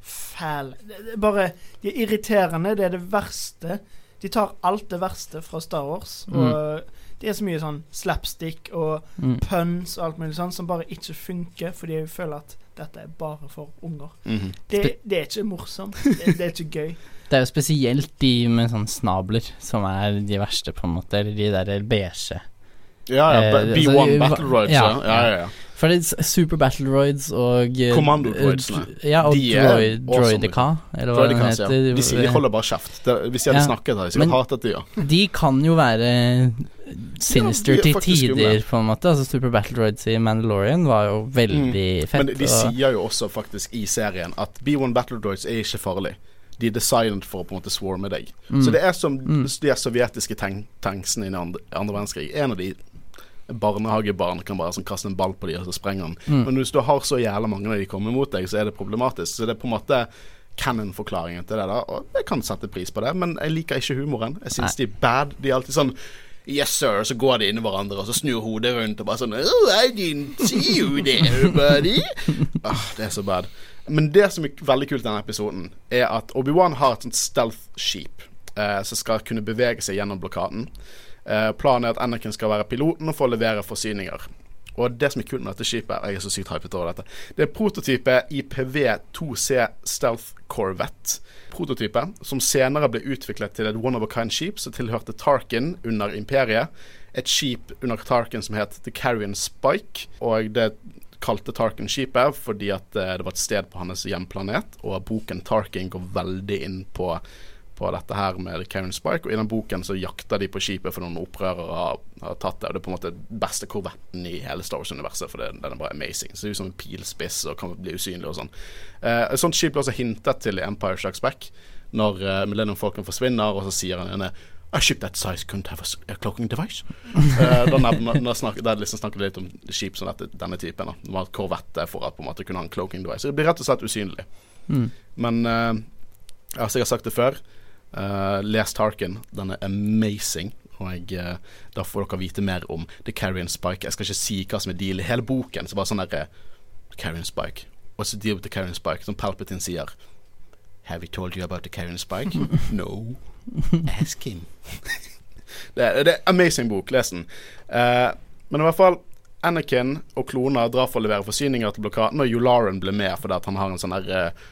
fæle. Bare De er irriterende. Det er det verste. De tar alt det verste fra Star Wars. Og det er så mye sånn slapstick og Mm. puns og alt mulig sånn som bare ikke funker, fordi jeg føler at dette er bare for unger. Mhm. Det, det er ikke morsomt. Det, det er ikke gøy. Det er jo spesielt de med sånn snabler som er de verste, på en måte. Eller de der beige. Ja, ja. Eh, B- altså, B1 Battle Roids, ja. ja, Ja, ja, ja. For det er Super Battleroids og eh, Kommando-droidsene. eh, Ja, og De droid, awesome, Droidica, eller hva Droidicans, ja. heter. De, sier, de holder bare kjeft. Hvis de hadde Ja. snakket, hadde de sikkert hatet de, ja. De kan jo være sinister Ja, er til tider, på en måte. Altså Super Battledroids i Mandalorian var jo veldig fett. Mm. Men de og- sier jo også faktisk i serien at B1 Battle Droids er ikke farlig. De er designet for å på en måte swarme deg. Mm. Så det er som de sovjetiske tank tanksene i andre, andre verdenskrig. En av de barnehagebarn kan bare sånn kaste en ball på de og så sprenger den. Mm. Men hvis du har så jævla mange av de kommer mot deg, så er det problematisk. Så det er på en måte canon-forklaringen til det. da Og jeg kan sette pris på det, men jeg liker ikke humoren. Jeg syns de er bad. De er alltid sånn Yes, sir. Så går de inn i hverandre, og så snur hodet rundt og bare sånn Oh, I didn't see you there, buddy. ah, det er så bad. Men det som er veldig kult i denne episoden, er at Obi-Wan har et sånt stealth-skip eh, som skal kunne bevege seg gjennom blokaden. Eh, planen er at Anakin skal være piloten og få levere forsyninger. Og det som er kult med dette skipet, jeg er så sykt hypet over dette, det er prototype IPV-2C Stealth Corvette. Prototype som senere ble utviklet til et one of a kind-skip som tilhørte Tarkin under imperiet. Et skip under Tarkin som het The Carrion Spike. Og det kalte Tarkin skipet fordi at eh, det var et sted på hans hjemplanet, og boken Tarkin går veldig inn på på dette her med Karen Spike. Og i den boken så jakter de på skipet for noen opprørere har, har tatt det. Og det er på en måte den beste korvetten i hele Star Wars-universet, for det, den er bare amazing. Ser ut som en pilspiss og kan bli usynlig og sånn. Eh, et sånt skip ble også hintet til i Empire Strikes Back, når eh, Millennium Falcon forsvinner, og så sier han A ship that size couldn't have a, cloaking device. uh, da nevner, da snakker, da liksom snakker de litt om skip som dette, denne typen. Da. Korvette for at på en måte kunne ha en cloaking device. Det blir rett og slett usynlig. Mm. Men uh, altså jeg har sagt det før. Uh, les Tarkin. Den er amazing. Og jeg, uh, da får dere vite mer om The Carrion Spike. Jeg skal ikke si hva som er deal i hele boken. Så bare sånn derre Carrion Spike. What's the deal with the Carrion Spike? Som Palpatine sier. Have we told you about the Carrion Spike? no. Ask him. det, er- det er amazing bok. Les den. Uh, men i hvert fall Anakin og kloner drar for å levere forsyninger til blokaden, og Yularen ble med fordi han har en sånn der eh,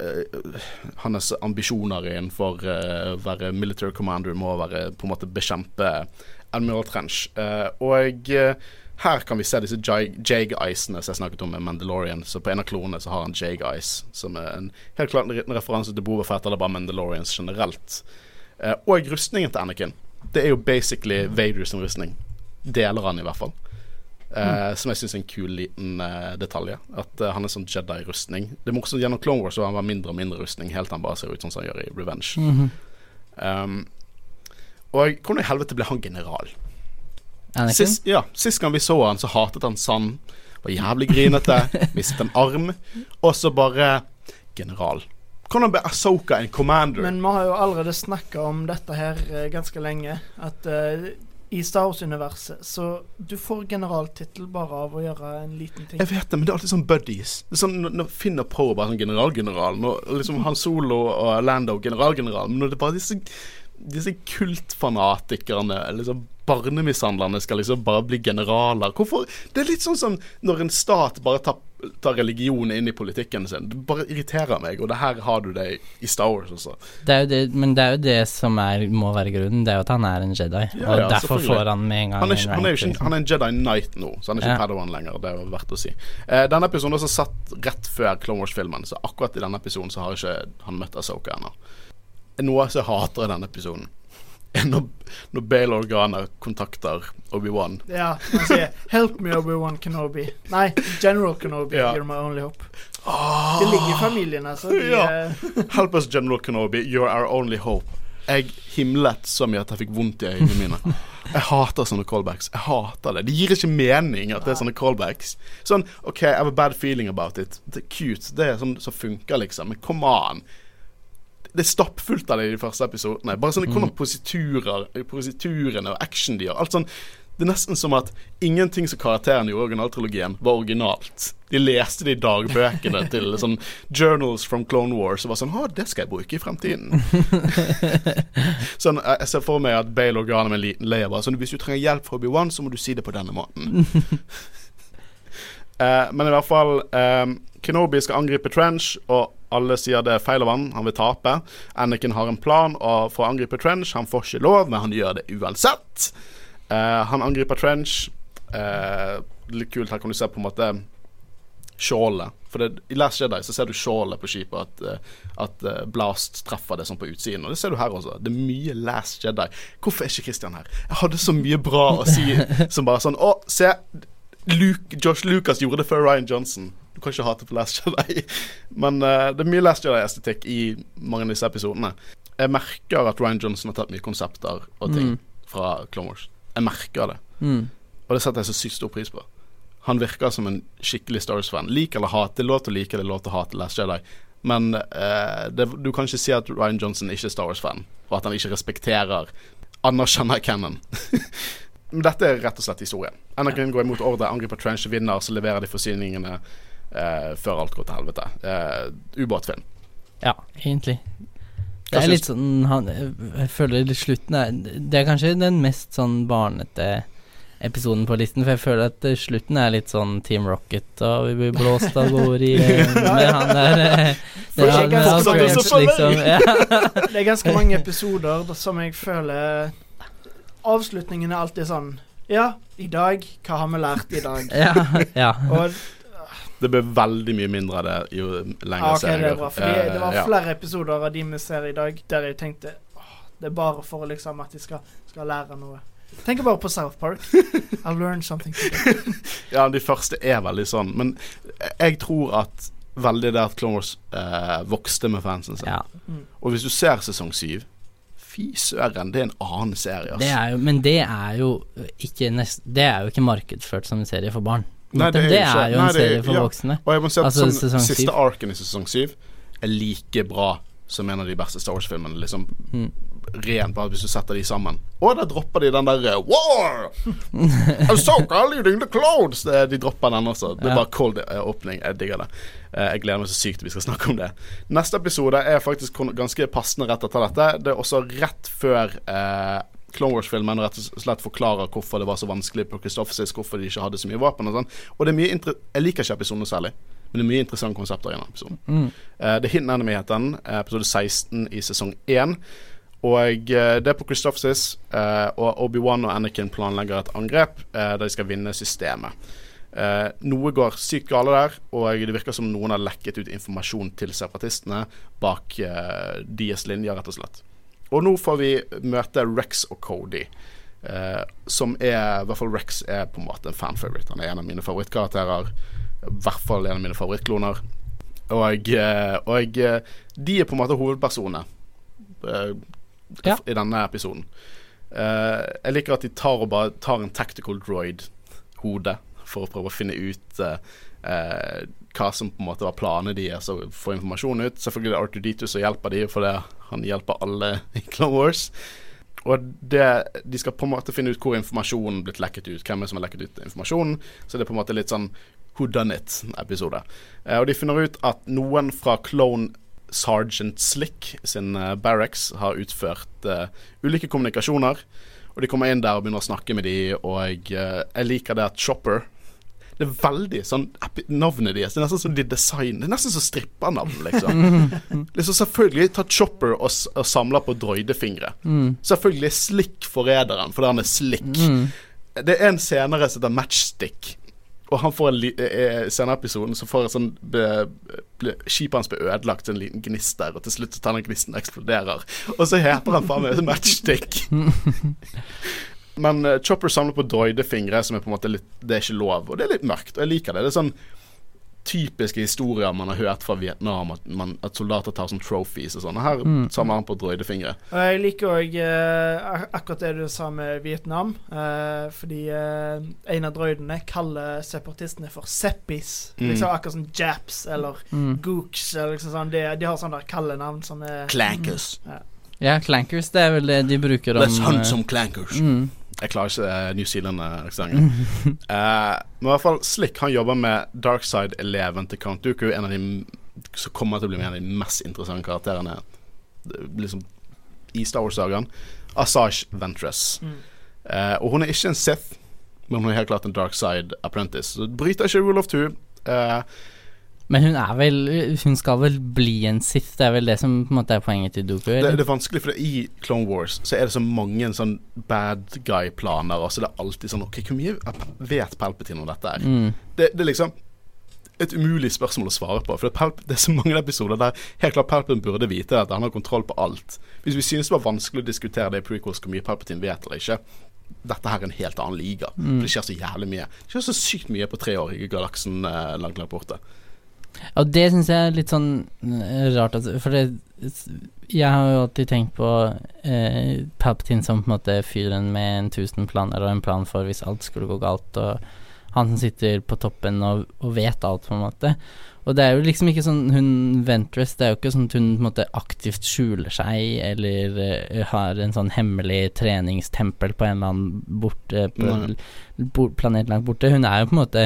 eh, Hans ambisjoner innenfor uh, å være military commander må være på en måte bekjempe Admiral Trench. Uh, og her kan vi se disse jag- Jage-icene som jeg snakket om med Mandalorian. Så på en av klonene så har han Jage-ice, som er en helt klart en referanse til Boba Fett eller bare Mandalorians generelt. Eh, og rustningen til Anakin. Det er jo basically Vader som rustning. Deler han, i hvert fall. Eh, Som jeg syns er en kul liten eh, detalj. At eh, han er sånn Jedi-rustning. Det er morsomt Gjennom Clone Wars så han var mindre og mindre rustning, helt til han bare ser ut sånn som han gjør i Revenge. Mhm. Um, og hvordan i helvete ble han general? Sist, ja, sist gang vi så han, så hatet han Sand. Var jævlig grinete. mistet en arm. Og så bare general. Hvordan ble Asoka en commander? Men vi har jo allerede snakka om dette her eh, ganske lenge. At uh, i Star Wars-universet så du får generaltittel bare av å gjøre en liten ting. Jeg vet det, men det er alltid sånn buddies. Det er sånn Når, Finn og Poe bare sånn generalgeneral, når liksom Han Solo og Lando generalgeneral, men når det er bare disse disse kultfanatikerne, liksom barnemishandlerne, skal liksom bare bli generaler. Hvorfor? Det er litt sånn som når en stat bare tar, tar religion inn i politikken sin. Det bare irriterer meg, og det her har du det i Star Wars også. Det det, men det er jo det som er, må være grunnen. Det er jo at han er en Jedi. Ja, og ja, derfor får han med en gang Han er, en han, er ikke, han er en Jedi Knight nå, så han er ikke Ja. Padawan lenger. Det er jo verdt å si. Eh, denne episoden er også satt rett før Clone Wars-filmen, så akkurat i denne episoden så har ikke han møtt Asoka ennå. Noe jeg hater i denne episoden, når, når Bale Organa kontakter Obi-Wan. Ja, han sier 'Help me, Obi-Wan Kenobi'. Nei, General Kenobi. Ja. You're my only hope. Det ligger i familien, altså. De, Ja. eh, Help us, General Kenobi. You're our only hope. Jeg himlet så mye at jeg fikk vondt i øynene mine. Jeg hater sånne callbacks. Jeg hater det. Det gir ikke mening at det er sånne callbacks. Sånn OK, I have a bad feeling about it. Det er cute. Det er sånn som funker, liksom. Men come on. Det er stappfullt av det i de første episodene. Bare sånne hvordan positurer, og action de gjør. Alt sånn Det er nesten som at ingenting som karakterene gjorde i originaltrilogien, var originalt. De leste de dagbøkene til sånn journals from Clone Wars og var sånn Å, det skal jeg bruke i fremtiden. sånn, jeg ser for meg at Bale Organa med en liten leia bare sånn Hvis du trenger hjelp fra Obi-Wan, så må du si det på denne måten. uh, men i hvert fall um, Kenobi skal angripe Trench, og alle sier det er feil av han. Han vil tape. Anakin har en plan for å angripe Trench. Han får ikke lov, men han gjør det uansett. Eh, han angriper Trench. Eh, litt kult, her kan du se på en måte skjoldet. For det, I Last Jedi så ser du skjoldet på skipet, at, eh, at Blast treffer det sånn på utsiden. Og det ser du her også. Det er mye Last Jedi. Hvorfor er ikke Christian her? Jeg hadde så mye bra å si som bare sånn Å, se! Luke, Josh Lucas gjorde det før Ryan Johnson. Du kan ikke hate på Last Jedi. Men uh, det er mye Last Jedi-estetikk i mange av disse episodene. Jeg merker at Ryan Johnson har tatt mye konsepter og ting Mm. fra Clone Wars. Jeg merker det. Mm. Og det setter jeg så sykt stor pris på. Han virker som en skikkelig Star Wars-fan. Lik eller hat. Det er lov til å like, det er lov til å hate Last Jedi. Men uh, det, du kan ikke si at Ryan Johnson ikke er Star Wars-fan, og at han ikke respekterer anerkjenner canon. Men dette er rett og slett historien. Anakin går imot ordre, angriper Trench, vinner, så leverer de forsyningene eh, før alt går til helvete. Eh, Ubåtfilm. Ja, egentlig. Det er litt sånn han, Jeg føler litt slutten er Det er kanskje den mest sånn barnete episoden på listen, for jeg føler at slutten er litt sånn Team Rocket, og vi blir blåst av gårde i Med han der eh, han- med han Crunch, liksom. Ja. Det er ganske mange episoder som jeg føler Avslutningen er alltid sånn Ja, i dag, hva har vi lært i dag? ja, ja. Og Det ble veldig mye mindre av det jo lenger ah, okay, serien det er går. bra. Fordi Eh, det var ja. flere episoder av de vi ser i dag, der jeg tenkte åh, det er bare for liksom at de skal, skal lære noe. Tenk bare på South Park. I'll learn something. Ja, de første er veldig sånn, men jeg tror at veldig det at Clone Wars eh, vokste med fansen sin. ja. Mm. Og hvis du ser sesong syv Fy søren, det er en annen serie, Altså. Det er jo, men det er jo ikke nest, Det er jo ikke markedsført som en serie for barn. Nei, det, det er jo er jo en nei, er- serie for ja. voksne. Og jeg må si at Altså, som, siste arken i sesong syv er like bra som en av de beste Star Wars-filmene. Liksom Mm. Rent bare hvis du setter de sammen. Og da dropper de den der eh, War! Ahsoka leading the clouds! De dropper den også. Det er Ja. bare cold opening, åpning. Jeg digger det. Eh, jeg gleder meg så sykt vi skal snakke om det. Neste episode er faktisk ganske passende rett etter dette. Det er også rett før eh, Clone Wars-filmen rett og slett forklarer hvorfor det var så vanskelig på Christophersis, hvorfor de ikke hadde så mye våpen og sånn. Og det er mye Jeg liker ikke episoden særlig, men det er mye interessante konsepter i den episoden. Mm. Eh, The Hidden Enemy heter den, eh, episode 16 i sesong 1. Og uh, det er på Christophersis, uh, og Obi-Wan og Anakin planlegger et angrep der de skal vinne systemet. Eh, noe går sykt gale der, og det virker som noen har lekket ut informasjon til separatistene bak eh, deres linjer, rett og slett. Og nå får vi møte Rex og Cody. Eh, som er I hvert fall Rex er på en måte en fan-favorite. Han er en av mine favorittkarakterer. I hvert fall en av mine favorittkloner. Og, eh, og eh, de er på en måte hovedpersonene eh, Ja. i denne episoden. Eh, jeg liker at de tar tar en tactical droid-hode for å prøve å finne ut eh, hva som på en måte var planene deres, og få informasjon ut. Selvfølgelig er det R2D2 som hjelper de, for det, han hjelper alle i Clone Wars. Og det, de skal på en måte finne ut hvor informasjonen blitt lekket ut. Hvem er det som har lekket ut informasjonen. Så det er på en måte litt sånn Who done it-episode. Eh, og de finner ut at noen fra Clone Sergeant Slick sin eh, barracks har utført eh, ulike kommunikasjoner. Og de kommer inn der og begynner å snakke med de, og eh, jeg liker det at Chopper Det er veldig sånn Navnet deres det er nesten som de designer Det er nesten som strippernavn, liksom. liksom selvfølgelig tar Chopper og, og samler på droidefingre. Mm. Selvfølgelig er Slick forræderen, fordi han er slick. Mm. Det er en senere som heter Matchstick. Og han får en li eh, senere episoden så får en sånn Skipet hans blir ødelagt en liten gnist der, og til slutt så tar den gnisten og eksploderer. Og så heter han faen meg Matchstick. Men uh, Chopper samler på droidefingre, som er på en måte litt Det er ikke lov, og det er litt mørkt. Og jeg liker det. Det er sånn typiske historier man har hørt fra Vietnam, at, man, at soldater tar som trophies og sånn. Og her Mm. samler han på droidefingre. Og jeg liker òg akkurat det du sa med Vietnam. eh, fordi eh, en av droidene kaller separatistene for seppis. Mm. Liksom Akkurat som japs eller Mm. gooks. Eller liksom sånn. de, de har sånne der kallenavn som er Clankers. Ja, clankers, det er vel det de bruker om Let's hunt eh, some clankers. mm. Jeg klarer ikke uh, New Zealand-aksenten. uh, men i hvert fall Slick han jobber med Darkside-eleven til Count Dooku, en av de som kommer til å bli en av de mest interessante karakterene eh, liksom, i Star Wars-sagaen. Asaj Ventress. Mm. Uh, og hun er ikke en Sith, men hun er helt klart en Darkside apprentice. Så bryter ikke rule of two. Eh, Men hun er vel Hun skal vel bli en Sith, det er vel det som på en måte er poenget til Doku? det, det er vanskelig, for i Clone Wars så er det så mange sånn bad guy-planer, og så det er alltid sånn OK, hvor mye vet Palpatine om dette her? Mm. det, det er liksom et umulig spørsmål å svare på. For det Palp det er så mange episoder der helt klart Palpatine burde vite at han har kontroll på alt. Hvis vi synes det var vanskelig å diskutere det i prequels hvor mye Palpatine vet eller ikke Dette her er en helt annen liga. Mm. For det skjer så jævlig mye. Det skjer så sykt mye på tre år i galaksen eh, langt, langt borte. Og det syns jeg er litt sånn eh, rart, altså, for det Jeg har jo alltid tenkt på eh, Palpatine som på en måte fyren med en tusen planer og en plan for hvis alt skulle gå galt, og han som sitter på toppen og, og vet alt, på en måte. Og det er jo liksom ikke sånn Hun Ventress, det er jo ikke sånn at hun på en måte aktivt skjuler seg eller uh, har en sånn hemmelig treningstempel på en eller annen borte, Nei. bort, planet langt borte. Hun er jo på en måte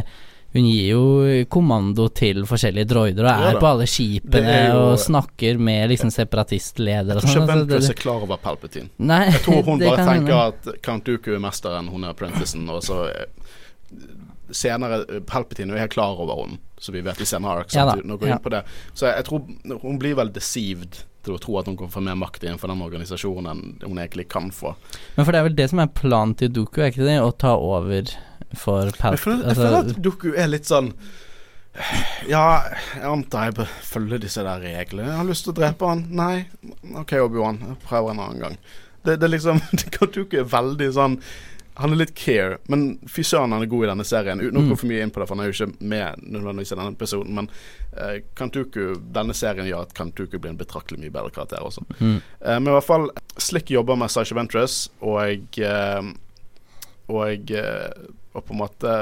hun gir jo kommando til forskjellige droider og er ja, på alle skipene jo- og snakker med liksom separatistledere Jeg og sånn. ikke tror ikke Ventress er klar over Palpatine. Nei, Jeg tror hun bare tenker hende. at Count Dooku er mesteren, hun er apprenticen, og så eh, Senere eh, Palpatine er helt klar over henne, så vi vet i senere arcs. Ja? Ja. inn på det. Så jeg tror hun blir vel deceived til å tro at hun kan få mer makt innenfor den organisasjonen enn hun egentlig kan få. Men for det er vel det som er planen til Doku, er ikke det? Å ta over for Jeg føler, jeg Altså, føler at Doku er litt sånn Ja, jeg antar jeg bør følge disse der reglene. Jeg har lyst til å drepe han. Nei. OK, Obi-Wan. Jeg prøver en annen gang. Det, det liksom Doku er veldig sånn Han er litt care, men fy søren han er god i denne serien. Uten å Mm. gå for mye inn på det, for han er jo ikke med nødvendigvis i denne episoden. Men uh, Kantuku, denne serien gjør at Kantuku blir en betraktelig mye bedre karakter også. mm. Uh, men i hvert fall Slick jobber med Sasha Ventress, og uh, Og eh, Og på en måte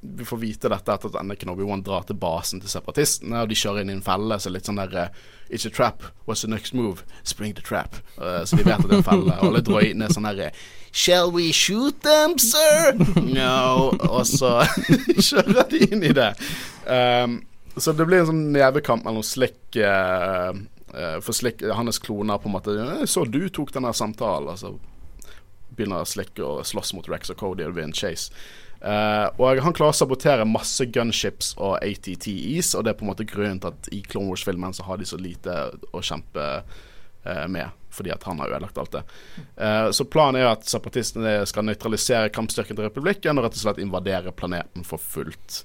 Vi får vite dette etter at Anakin Obi-Wan drar til basen til separatistene, og de kjører inn i en felle, så litt sånn der eh, It's a trap. What's the next move? Spring the trap. Uh, så de vet at det er en felle. Og alle drøyene er sånn derre Shall we shoot them, sir? No. Og så kjører de inn i det. Um, så det blir en sånn nevekamp mellom Slick uh, eh, For Slick, hans kloner på en måte Så du tok den samtalen, altså begynner Slick å slåss mot Rex og Cody, og det blir en chase. Eh, og han klarer å sabotere masse gunships og ATTEs, og det er på en måte grunnen til at i Clone Wars-filmen så har de så lite å kjempe uh, med, fordi at han har ødelagt alt det. Uh, så planen er at separatistene skal nøytralisere kampstyrken til republikken og rett og slett invadere planeten for fullt.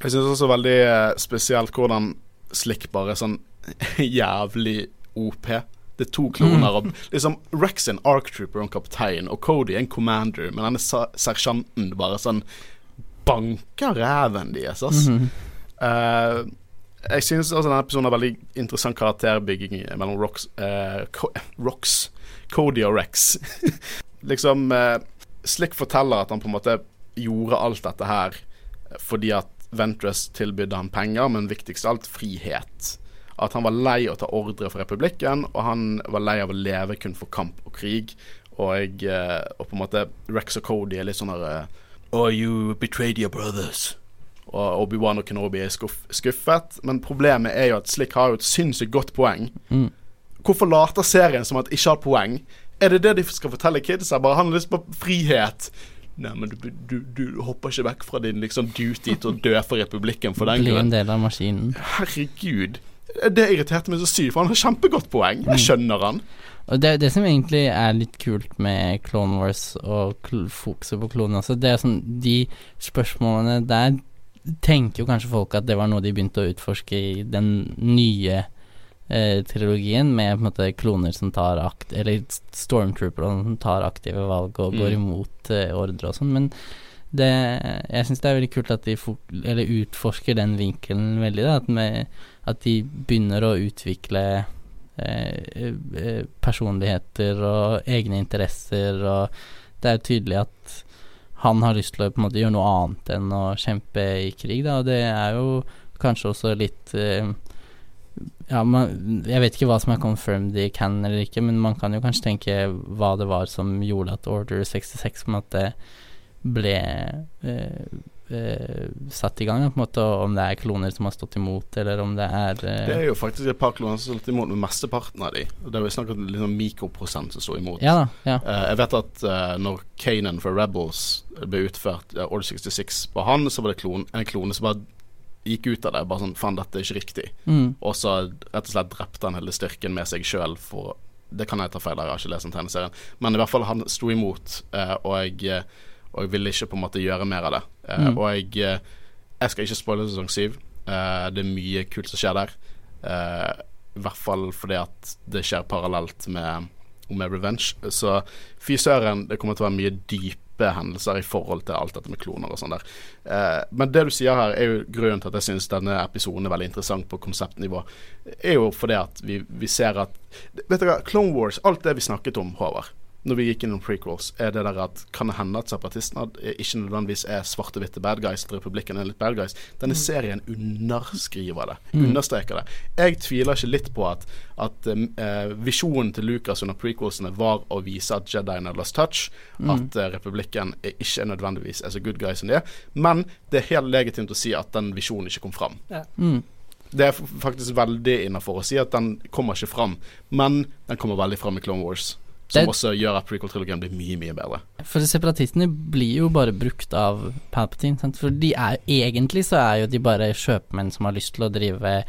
Jeg syns også veldig spesielt hvordan Slick bare er sånn jævlig OP. Det er to kloner. Og liksom Rex er en arctrooper og en kaptein, og Cody er en commander, men denne sersjanten bare sånn banker ræven deres, ass. Mm -hmm. uh, jeg synes også denne episoden har veldig interessant karakterbygging mellom Rocks, uh, Co Rox Cody og Rex. liksom uh, Slick forteller at han på en måte gjorde alt dette her fordi at Ventress tilbydde ham penger, men viktigst av alt frihet. At han var lei å ta ordre fra republikken, og han var lei av å leve kun for kamp og krig. Og, eh, og på en måte Rex og Cody er litt sånn her eh, Oh, you betrayed your brothers. Og Obi-Wan og Kenobi er skuff, skuffet. Men problemet er jo at Slick har jo et sinnssykt godt poeng. Mm. Hvorfor later serien som at ikke har poeng? Er det det de skal fortelle kidsa? Bare han har lyst på frihet. Nei, men du, du, du hopper ikke vekk fra din liksom duty til å dø for republikken for den Bli en del av maskinen. Herregud. Det irriterte meg så sykt, for han har kjempegodt poeng. Jeg skjønner han. Og det det som egentlig er litt kult med Clone Wars og fokuset på klonene også. Det er sånn De spørsmålene der tenker jo kanskje folk at det var noe de begynte å utforske i den nye eh, trilogien, med på en måte kloner som tar akt Eller stormtroopere som tar aktive valg og går Mm. imot eh, ordre og sånn. Men det Jeg syns det er veldig kult at de utforsker den vinkelen veldig. Da, at, med, at de begynner å utvikle eh, eh, personligheter og egne interesser, og det er tydelig at han har lyst til å på en måte gjøre noe annet enn å kjempe i krig, da, og det er jo kanskje også litt eh, ja, man, Jeg vet ikke hva som er confirmed i canon eller ikke, men man kan jo kanskje tenke hva det var som gjorde at Order 66 på en måte ble eh, eh, satt i gang, på en måte, om det er kloner som har stått imot, eller om det er eh, Det er jo faktisk et par kloner som har stått imot med mesteparten av de. Og Det er snakk om liksom mikroprosent som står imot. Ja ja. Eh, jeg vet at eh, når Kanan for Rebels ble utført, uh, Order 66, på han, så var det klon, en klone som bare gikk ut av det. Bare sånn Faen, dette er ikke riktig. Mm. Og så rett og slett drepte han hele styrken med seg sjøl for Det kan jeg ta feil av, jeg har ikke lest den tegneserien. Men i hvert fall, han sto imot, eh, og jeg og jeg ville ikke på en måte gjøre mer av det. Eh, Mm. Og jeg, eh, jeg skal ikke spoile sesong syv. Eh, det er mye kult som skjer der. Eh, I hvert fall fordi at det skjer parallelt med, med Revenge. Så fy søren, det kommer til å være mye dype hendelser i forhold til alt dette med kloner og sånn der. Eh, men det du sier her, er jo grunnen til at jeg syns denne episoden er veldig interessant på konseptnivå. Er jo fordi at vi, vi ser at Vet dere, Clone Wars, alt det vi snakket om, Håvard når vi gikk innom prequels, er det der at kan det hende at separatistene ikke nødvendigvis er svarte-hvitte bad guys, at republikken er litt bad guys. Denne serien underskriver det. Mm. Understreker det. Jeg tviler ikke litt på at, at uh, visjonen til Lucas under prequelsene var å vise at Jediene lost touch, Mm. at uh, republikken er ikke nødvendigvis er så good guys som de er. Men det er helt legitimt å si at den visjonen ikke kom fram. Mm. Det er faktisk veldig innafor å si at den kommer ikke fram, men den kommer veldig fram i Clone Wars. Som Det- også gjør at prequel-trilogien blir mye, mye bedre. For separatistene blir jo bare brukt av Palpatine, sant? For de er egentlig så er jo de bare kjøpmenn som har lyst til å drive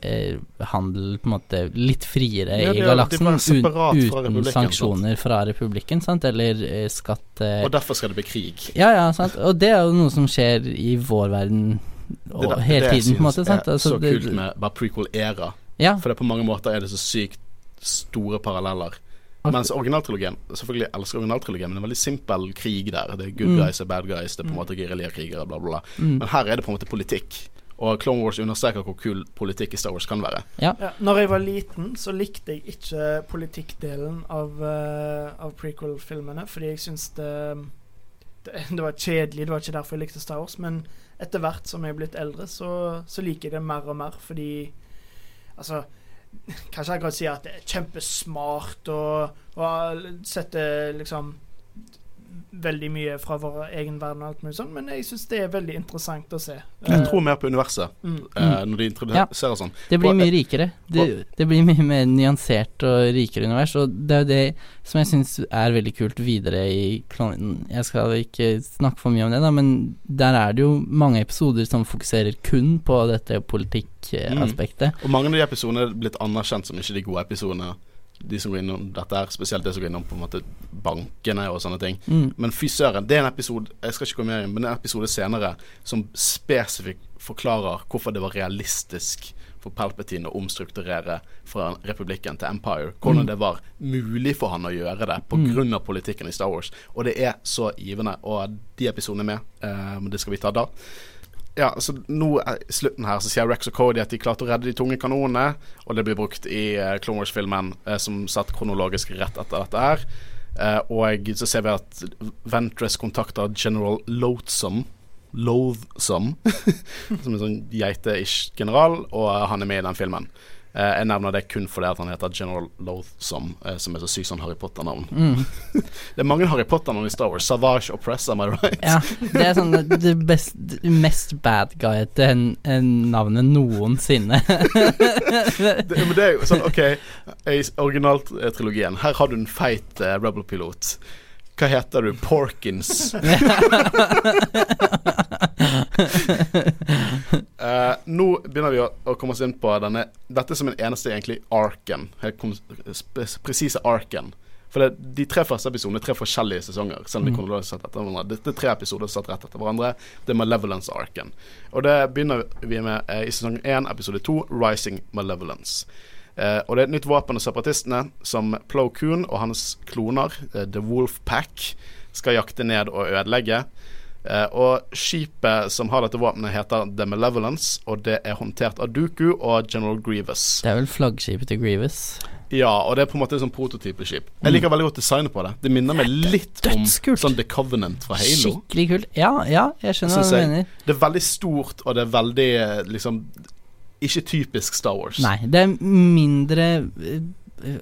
eh, handel på en måte litt friere Ja, i er- galaksen un, uten fra uten sant? sanksjoner fra republikken, sant? Eller eh, skatt eh, Og derfor skal det bli krig. Ja, ja, sant. Og det er jo noe som skjer i vår verden og Det, det, hele det tiden, på en måte. Sant? er Altså, så kult med bare prequel-æra. Ja, For det på mange måter er det så sykt store paralleller. Mens originaltrilogien Selvfølgelig elsker originaltrilogien, men det er en veldig simpel krig der. Det er good Mm. guys og bad guys, det er på en måte geriljakrigere, bla, bla, bla. mm, Men her er det på en måte politikk. Og Clone Wars understreker hvor kul politikk i Star Wars kan være. Ja, når jeg var liten, så likte jeg ikke politikkdelen av, uh, av prequel-filmene, fordi jeg syns det, det Det var kjedelig, det var ikke derfor jeg likte Star Wars, men etter hvert som jeg er blitt eldre, så, så liker jeg det mer og mer, fordi Altså Kanskje jeg kan si at det er kjempesmart og, og setter liksom veldig mye fra vår egen verden og alt mulig sånn, men jeg syns det er veldig interessant å se. Jeg Eh, tror mer på universet mm. uh, når de introduserer sånn. Det blir mye rikere. Det, det blir mye mer nyansert og rikere univers, og det er jo det som jeg syns er veldig kult videre i Klonen. Jeg skal ikke snakke for mye om det, da, men der er det jo mange episoder som fokuserer kun på dette politikkaspektet. Og mange av de episodene er blitt anerkjent som ikke de gode episodene. De som går innom dette her, spesielt det som går innom på en måte bankene og sånne ting. Mm. Men fy søren, det er en episode Jeg skal ikke gå mer inn, men en episode senere som spesifikt forklarer hvorfor det var realistisk for Palpatine å omstrukturere fra republikken til Empire. Hvordan Mm. det var mulig for han å gjøre det pga. Mm. politikken i Star Wars. Og det er så givende. Og de episodene er med, eh, men det skal vi ta da. Ja, så nå i slutten her så sier Rex og Cody at de klarte å redde de tunge kanonene, og det blir brukt i uh, Clone Wars-filmen uh, som satt kronologisk rett etter dette her. Uh, og så ser vi at Ventress kontakter General Loathsome. Loathsome. som en sånn geite-ish general, og han er med i den filmen. Eh, jeg nevner det kun fordi at han heter General Loathsome, eh, som er så sykt sånn Harry Potter-navn. Mm. Det er mange Harry Potter-navn i Star Wars. Savage og Press, am I right? Ja, det er sånn det- det best, det mest bad guy-ete en- en navnet noensinne. det, men det er jo sånn, OK, i originaltrilogien, her har du en feit uh, Rebel-pilot. Hva heter du? Porkins. Eh, nå begynner vi å, å komme oss inn på denne Dette som den eneste egentlig arken. Presise arken. For det, de tre første episodene er tre forskjellige sesonger. Selv om de kronologisk sett etter hverandre Dette er tre episoder satt rett etter hverandre. Det er Malevolence-arken. Og det begynner vi med eh, i sesong én, episode to, Rising Malevolence. Eh, og det er et nytt våpen av separatistene som Plo Koon og hans kloner, eh, The Wolf Pack, skal jakte ned og ødelegge. Eh, og skipet som har dette våpenet, heter The Malevolence, og det er håndtert av Duku og General Grievous. Det er vel flaggskipet til Grievous. Ja, og det er på en måte et sånn prototypeskip. Jeg liker veldig godt designet på det. Det minner meg litt om sånn The Covenant fra Halo. Skikkelig kult. Ja, ja, jeg skjønner hva du mener. Det er veldig stort, og det er veldig eh, liksom Ikke typisk Star Wars. Nei, det er mindre eh,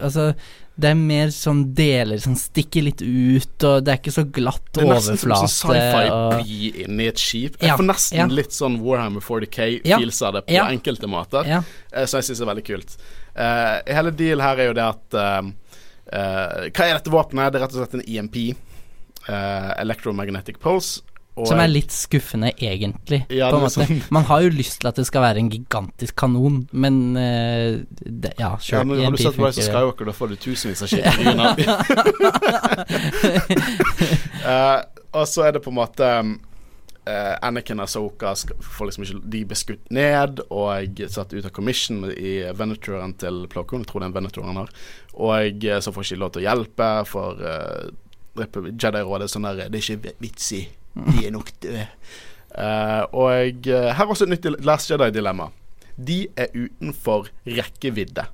Altså, det er mer sånn deler som stikker litt ut, og det er ikke så glatt overflate. Det er nesten som en overflate. sånn sci-fi-by inni et skip. Jeg Ja, får nesten ja. litt sånn Warhammer 40K Ja, av det på enkelte måter, eh, som jeg syns er veldig kult. Uh, hele deal her er jo det at uh, uh, Hva er dette våpenet? Det er rett og slett en EMP. electromagnetic Pulse. Og- Som er litt skuffende, egentlig. Ja, på en måte. sånn- Man har jo lyst til at det skal være en gigantisk kanon, men uh, det, Ja, ja, men Har du sett Rise of. Skywalker? Da får du tusenvis av skip i ryggen. Eh, og så er det på en måte uh, Anakin og Soka får liksom ikke De blir skutt ned og satt ut av commission i Venetoren til Plokon, Jeg tror det er en Venatur han har. Og så får ikke de lov til å hjelpe, for uh, Jedi-rådet er sånn der Det er ikke vits i. De er nok døde. Uh, og her er også et nytt Last Jedi-dilemma. De er utenfor rekkevidde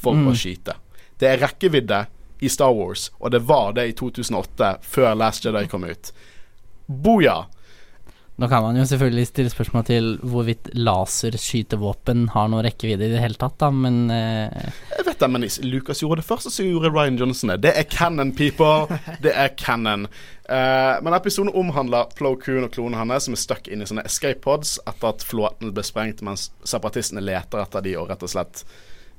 for Mm. å skyte. Det er rekkevidde i Star Wars, og det var det i 2008, før Last Jedi kom ut. Boja! Nå kan man jo selvfølgelig stille spørsmål til hvorvidt laserskytevåpen har noen rekkevidde i det hele tatt, da, men eh, Jeg vet det, men Lucas gjorde det først, så gjorde Ryan Johnson det. Det er canon, people. Det er canon. Eh, men episoden omhandler Flo Coon og klonen hans, som er stuck inne i sånne escape pods etter at flåten ble sprengt, mens separatistene leter etter de og rett og slett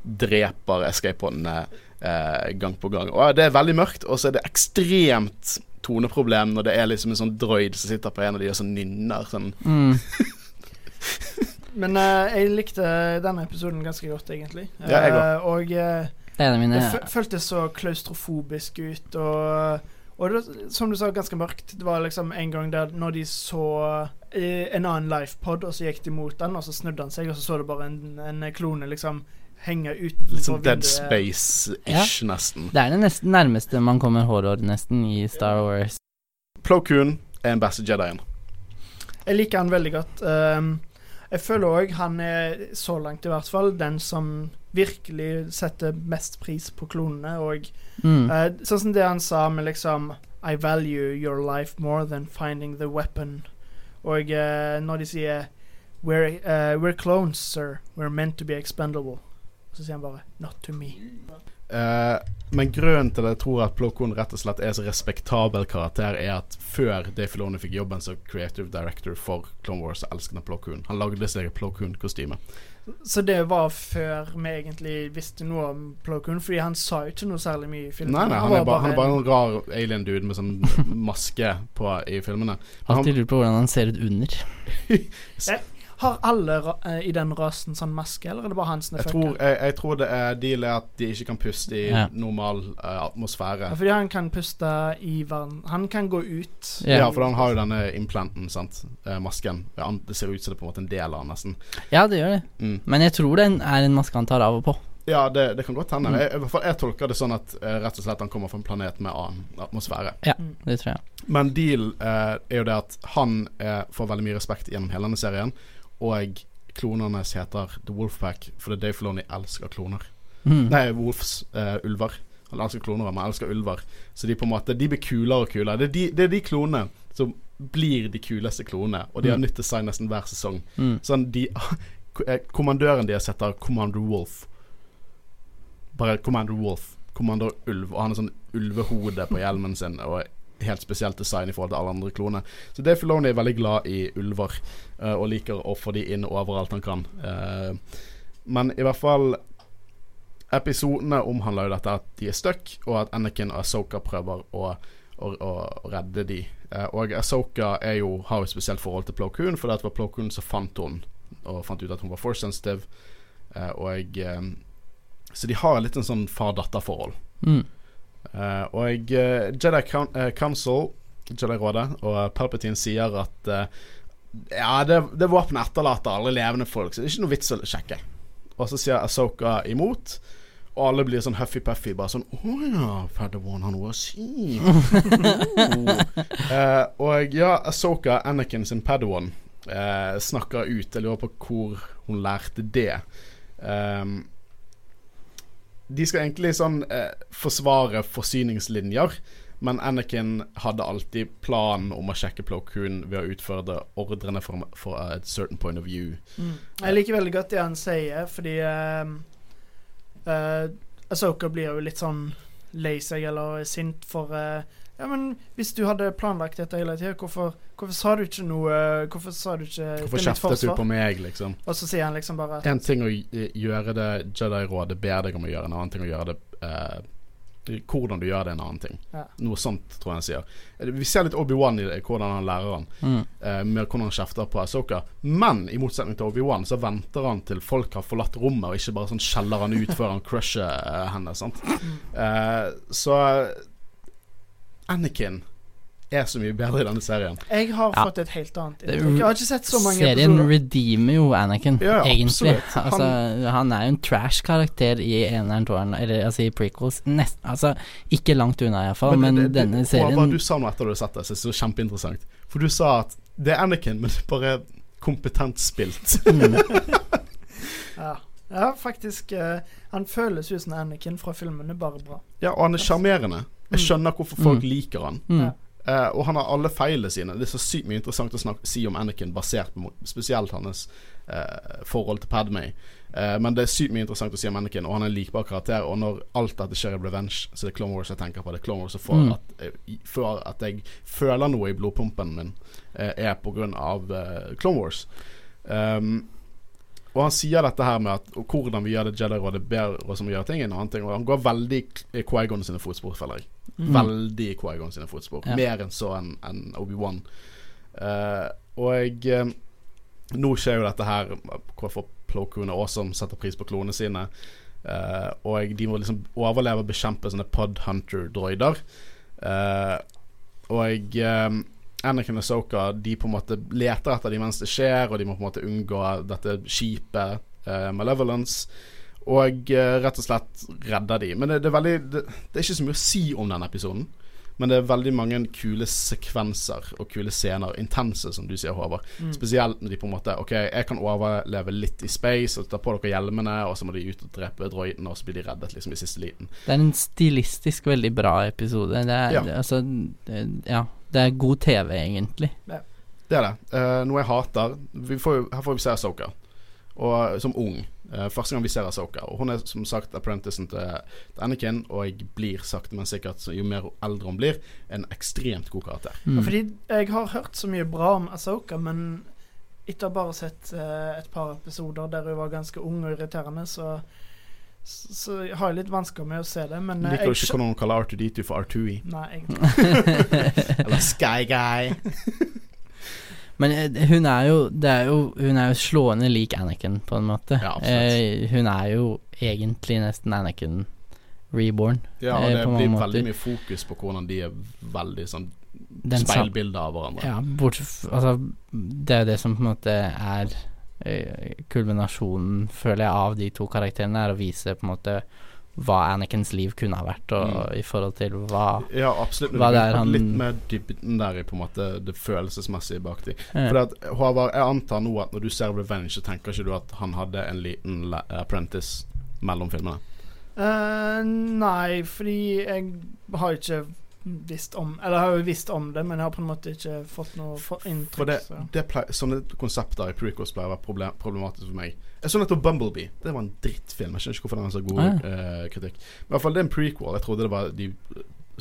dreper escape podene eh, gang på gang. Og Det er veldig mørkt, og så er det ekstremt toneproblem når det er liksom en sånn droid som sitter på en av de og sånn nynner sånn mm, Men uh, jeg likte denne episoden ganske godt, egentlig. Ja, jeg uh, og uh, Det mine det fø- føltes så klaustrofobisk ut, og, og det, som du sa, ganske mørkt. Det var liksom en gang der når de så en annen lifepod, og så gikk de mot den, og så snudde han seg, og så så du bare en, en klone liksom henge utenfor Litt sånn Dead. Space-ish, nesten. Det er det nesten nærmeste man kommer horror, nesten, i Star Wars. Plo Koon er en beste Jedien. Jeg liker han veldig godt. Um, jeg føler òg han er, så langt i hvert fall, den som virkelig setter mest pris på klonene. Og Mm. uh, sånn som det han sa med liksom I value your life more than finding the weapon. Og uh, når de sier we're, uh, we're clones, sir. We're meant to be expendable. Så sier han bare Not to me. Uh, men grunnen til at jeg tror at Plokon rett og slett er så respektabel karakter, er at før Dave Filoni fikk jobben som creative director for Clone Wars, elsket han Plokon. Han lagde seg et Plo Koon-kostyme. Så det var før vi egentlig visste noe om Plokon, fordi han sa jo ikke noe særlig mye i filmen. Nei, nei, han er, var bare, han er bare en- en rar alien-dude med sånn maske på i filmene. Men Alltid han, lurt på hvordan han ser ut under. Har alle ra eh, i den rasen sånn maske, eller er det bare han som er jeg, fucka? tror, jeg, jeg tror det er deal er at de ikke kan puste i Ja. normal uh, atmosfære. Ja, fordi han kan puste i vann. Han kan gå ut. Ja. Ja, for han har jo denne implanten, sant. Uh, masken. Ja, det ser ut som det er på en måte en del av han, nesten. Ja, det gjør det. Mm. Men jeg tror det er en maske han tar av og på. Ja, det, det kan godt hende. Mm. Jeg, i hvert fall jeg tolker det sånn at uh, rett og slett han kommer fra en planet med annen atmosfære. Ja, Mm. det tror jeg. Men deal er jo det at han får veldig mye respekt gjennom hele denne serien. Og klonene heter The Wolfpack, fordi Dave Filoni elsker kloner. Mm. Nei, Wolfs uh, ulver. Han elsker kloner, men elsker ulver. Så de på en måte De blir kulere og kulere. Det er de, det er de klonene som blir de kuleste klonene, og de har Mm. nytt design nesten hver sesong. Mm. Sånn de eh, Kommandøren deres heter Commander Wolf. Bare Commander Wolf. Commander Ulv. Og han har sånn ulvehode på hjelmen sin. Og helt spesielt design i forhold til alle andre kloner. Så Dave Filoni er veldig glad i ulver, uh, og liker å få de inn overalt han kan. Uh, men i hvert fall Episodene omhandler jo dette at de er stuck, og at Anakin og Asoka prøver å, å, å, redde de. Uh, og Asoka jo, har jo et spesielt forhold til Plo Koon, for det var Plo Koon som fant hun og fant ut at hun var force sensitive. Og eh, Så de har litt en sånn far-datter-forhold. Mm. Eh, og uh, Jedi eh, Council, Jedi-rådet, og Palpatine sier at uh, Ja, det, det våpenet etterlater alle levende folk, så det er ikke noe vits å sjekke. Og så sier Asoka imot. Og alle blir sånn huffy-puffy. Bare sånn Å ja, Padawan har noe å si. oh. Og ja, Asoka, Anakin sin Padawan, snakker ut. Jeg lurer på hvor hun lærte det. Um, de skal egentlig sånn eh, forsvare forsyningslinjer, men Anakin hadde alltid planen om å sjekke Plo Koon ved å utføre ordrene for, for et certain point of view. Mm. Jeg liker veldig godt det han sier, fordi eh, eh Asoka blir jo litt sånn lei seg eller sint for uh, Ja, men hvis du hadde planlagt dette hele tida, hvorfor, hvorfor sa du ikke noe Hvorfor sa du ikke Hvorfor kjeftet du på meg, liksom? Og så sier han liksom bare En ting å gjøre det Jedi-rådet ber deg om å gjøre, en annen ting å gjøre det eh, Hvordan du gjør det, er en annen ting. Ja. Noe sånt, tror jeg han sier. Vi ser litt Obi-Wan i det, hvordan han lærer han. Mm. eh, med hvordan han kjefter på Asoka. Men i motsetning til Obi-Wan så venter han til folk har forlatt rommet, og ikke bare sånn skjeller han ut før han crusher eh, henne. Sant? Eh, så Anakin er så mye bedre i denne serien. Jeg har Ja. fått et helt annet inntrykk. Jeg har ikke sett så mange Serien episoder. redeemer jo Anakin, Ja, egentlig. absolutt. Han- Altså, han er jo en trash-karakter i eneren, toeren, eller altså i prequels. Nest, altså, ikke langt unna, iallfall, men, det- det- denne serien serien Du sa nå etter du hadde sett det, så det er så kjempeinteressant. For du sa at det er Anakin, men det er bare kompetent spilt. mm, Ja. Ja, faktisk. eh, han føles ut som Anakin fra filmene, bare bra. Ja, og han er sjarmerende. Jeg Mm. skjønner hvorfor folk Mm. liker han. Mm. Eh, og han har alle feilene sine. Det er så sykt mye interessant å snakke, si om Anakin, basert på spesielt hans uh, forhold til Padmay. Uh, men det er sykt mye interessant å si om Anakin, og han er en likbar karakter. Og når alt dette skjer i Revenge, så det er Clone Wars jeg tenker på. Det er Clone Wars som får Mm. at, før at jeg føler noe i blodpumpen min, eh, er på grunn av eh, Clone Wars. Um, og han sier dette her med at hvordan vi gjør det Jedi-rådet bedre, og som vi gjør ting, en annen ting. Og han går veldig i Quaigon sine fotspor, føler jeg. Mm. Veldig Quaigon sine fotspor. Ja. Mer enn så enn en Obi-Wan. Uh, og eh, Nå skjer jo dette her hvorfor Plo Koon er awesome, setter pris på klonene sine. Uh, og de må liksom overleve og bekjempe sånne Pod Hunter-droider. Eh, og eh, Anakin og Soka De på en måte leter etter dem mens det skjer, og de må på en måte unngå dette skipet, uh, Malevolence. Og eh, rett og slett redder de. Men det, det, er veldig, det, det er ikke så mye å si om den episoden. Men det er veldig mange kule sekvenser og kule scener. Intense, som du sier, Håvard. Mm. Spesielt når de på en måte OK, jeg kan overleve litt i space, og ta på dere hjelmene, og så må de ut og drepe droiden, og så blir de reddet liksom i siste liten. Det er en stilistisk veldig bra episode. Det er, Ja. det, altså, det, ja, det er god TV, egentlig. Det er det. Uh, noe jeg hater vi får, Her får vi se Soka, som ung. Eh, første gang vi ser Asoka. Og hun er som sagt apprenticen til, til Anakin, og jeg blir sakte, men sikkert, så jo mer eldre hun blir, en ekstremt god karakter. Mm. Ja, fordi jeg har hørt så mye bra om Asoka, men etter å ha bare sett uh, et par episoder der hun var ganske ung og irriterende, så så, så har jeg litt vansker med å se det. Men eh, Liker du ikke hvordan hun kaller R2D2 for R2E? Nei, egentlig. Eller Sky Guy? Men eh, hun er jo Det er jo Hun er jo slående lik Anakin, på en måte. Ja, eh, hun er jo egentlig nesten Anakin reborn. Ja, og Eh, det på blir mange veldig mye fokus på hvordan de er veldig sånn speilbilder av hverandre. Ja, bortsett Altså, det er jo det som på en måte er eh, kulminasjonen, føler jeg, av de to karakterene, er å vise på en måte hva Anakins liv kunne ha vært, og Mm. i forhold til hva Ja, absolutt. Hva det er han- Litt mer dybden der i på en måte det følelsesmessige bak de. eh, For at, Håvard, jeg antar nå at når du ser Revenge, så tenker ikke du at han hadde en liten apprentice mellom filmene? Uh, nei, fordi jeg har ikke visst om Eller jeg har jo visst om det, men jeg har på en måte ikke fått noe inntrykk. For det, så. det pleier, sånne konsepter i prequels pleier å være problem, problematisk for meg. Jeg så nettopp Bumblebee. Det var en drittfilm. Jeg skjønner ikke hvorfor den har så god Ah, eh, kritikk. Men i hvert fall det er en prequel. Jeg trodde det var de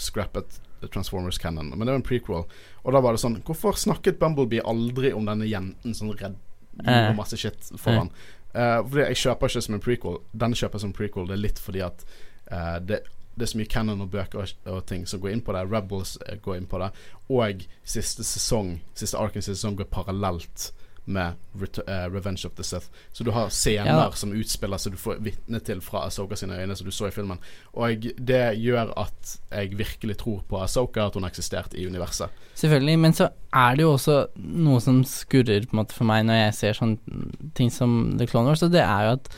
scrappet Transformers Cannon, men det var en prequel. Og da var det sånn Hvorfor snakket Bumblebee aldri om denne jenten som redd Eh. masse shit for han? Eh, fordi jeg kjøper ikke som en prequel. Denne kjøper jeg som en prequel. Det er litt fordi at uh, det, det er så mye canon og bøker og, og ting som går inn på det. Rebels går inn på det. Og siste sesong Siste Arkansas sesong går parallelt med eh, Revenge of the Sith. Så du har scener Ja. som utspiller seg du får vitne til fra Asoka sine øyne, som du så i filmen. Og det gjør at jeg virkelig tror på Asoka, at hun har eksistert i universet. Selvfølgelig, men så er det jo også noe som skurrer på en måte for meg når jeg ser sånne ting som The Clone Wars, og det er jo at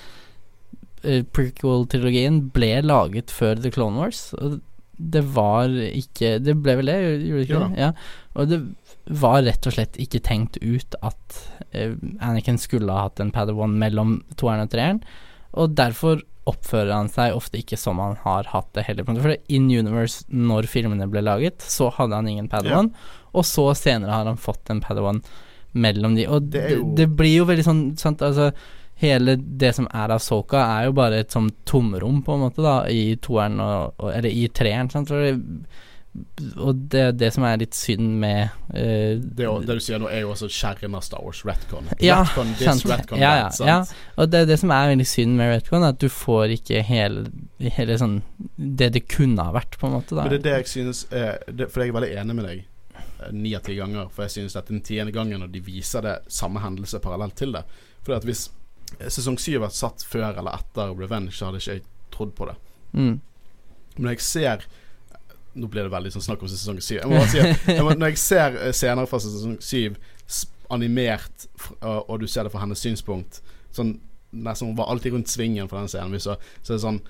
uh, prequel-trilogien ble laget før The Clone Wars, og det var ikke Det ble vel det, gjorde det ikke det? Ja. Og det var rett og slett ikke tenkt ut at uh, Anakin skulle ha hatt en Padawan mellom toeren og treeren, og derfor oppfører han seg ofte ikke som han har hatt det heller. For in universe, når filmene ble laget, så hadde han ingen Padawan, og så senere har han fått en Padawan mellom de. Og Det jo- det blir jo veldig sånn sant, altså Hele det som er av Soka, er jo bare et sånn tomrom, på en måte, da, i toeren og, og Eller i treeren, sant. For det, og det er det som er litt synd med uh, Det, er det du sier nå, er jo også kjernen av Star Wars. Retcon. Ja, retcon this, retcon Ja, ja, sant? ja. Og det er det som er veldig synd med Retcon, at du får ikke hele, hele sånn Det det kunne ha vært, på en måte. Da. Men det er det jeg synes er det, For jeg er veldig enig med deg eh, ni av ti ganger. For jeg synes at den tiende gangen når de viser det samme hendelse parallelt til det For at hvis eh, sesong syv var satt før eller etter Revenge, så hadde ikke jeg trodd på det. Mm. Men jeg ser Nå blir det veldig sånn snakk om sesong syv. Jeg må bare si at jeg må, Når jeg ser eh, scener fra sesong syv animert, og, du ser det fra hennes synspunkt Sånn Nesten Hun var alltid rundt svingen for den scenen. Så, så er det sånn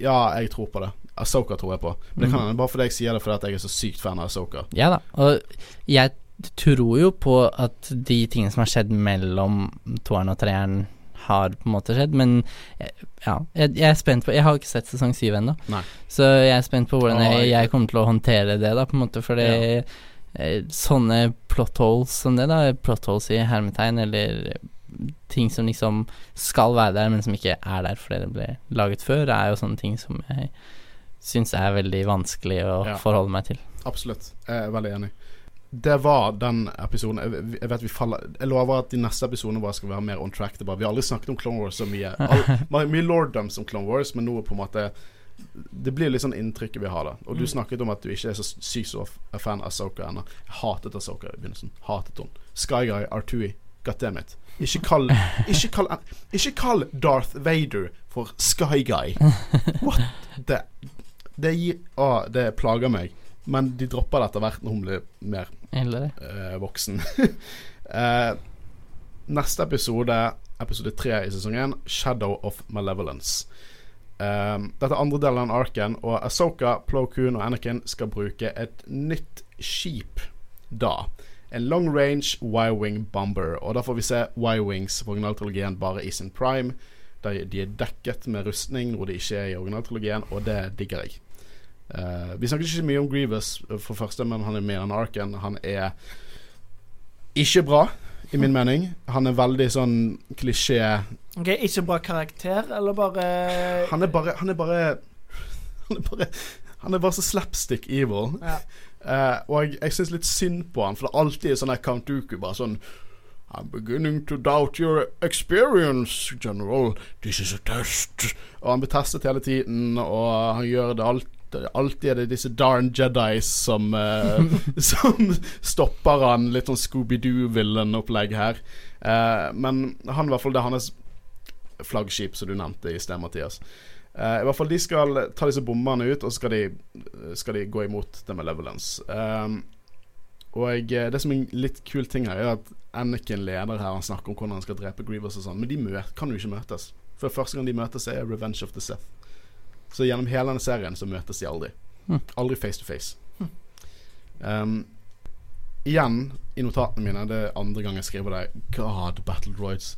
Ja, jeg tror på det. Asoka tror jeg på. Men det kan Mhm. hende bare fordi jeg sier det fordi jeg er så sykt fan av Asoka. Ja da. Og jeg tror jo på at de tingene som har skjedd mellom toeren og treeren, har på en måte skjedd. Men eh, ja, jeg, jeg er spent på Jeg har ikke sett sesong syv ennå, så jeg er spent på hvordan jeg, jeg kommer til å håndtere det, da, på en måte. fordi det eh, sånne plot holes som det, da, plot holes i hermetegn, eller ting som liksom skal være der, men som ikke er der fordi det ble laget før, er jo sånne ting som jeg syns er veldig vanskelig å Ja. forholde meg til. Absolutt. Jeg er veldig enig. Det var den episoden. Jeg, jeg vet vi faller Jeg lover at de neste episodene våre skal være mer on track. Det bare, vi har aldri snakket om Clone Wars så mye. All, mye lorddoms om Clone Wars, men nå på en måte Det blir litt sånn inntrykket vi har da. Og du Mm. snakket om at du ikke er så sykt så fan av Soka ennå. Jeg hatet Soka i begynnelsen. Hatet hun. Sky Guy Artui. God damn it. Ikke kall, ikke kall Ikke kall Darth Vader for Sky Guy. What? Det, det gir Å, det plager meg. Men de dropper det etter hvert når hun blir mer eh, voksen. Eh, neste episode, episode tre i sesongen, 'Shadow of Malevolence'. Eh, dette er andre delen av arken, og Asoka, Plo Koon og Anakin skal bruke et nytt skip da. En long range Y-wing bomber. Og da får vi se Y-wings på originaltrilogien bare i sin prime. De er dekket med rustning, noe de ikke er i originaltrilogien, og det digger jeg. Eh, vi snakker ikke mye om Grievous eh, for første, men han er mer enn arken. Han er ikke bra, i min mening. Han er veldig sånn klisjé Ok, Ikke bra karakter, eller bare Han er bare Han er bare Han er bare, han er bare så slapstick evil. ja. Uh, og jeg, jeg syns litt synd på han, for det er alltid sånn Count Duku, bare sånn I'm beginning to doubt your experience, general. This is a test. Og han blir testet hele tiden, og han gjør det alltid Alltid er det disse darn Jedis som eh, Som stopper han. Litt sånn Scooby-Doo-villain-opplegg her. Eh, men han i hvert fall det er hans flaggskip, som du nevnte i sted, Mathias. Uh, I hvert fall De skal ta disse bommene ut, og så skal de, skal de gå imot The Malevolence. Um, og det som er en litt kul ting her, er at Anakin leder her. Han snakker om hvordan han skal drepe Grievous og sånn, men de møter, kan jo ikke møtes. For første gang de møtes, er Revenge of the Sith. Så gjennom hele denne serien så møtes de aldri. Hm. Aldri face to face. Um, igjen, i notatene mine, det er andre gang jeg skriver det God, Battle Droids.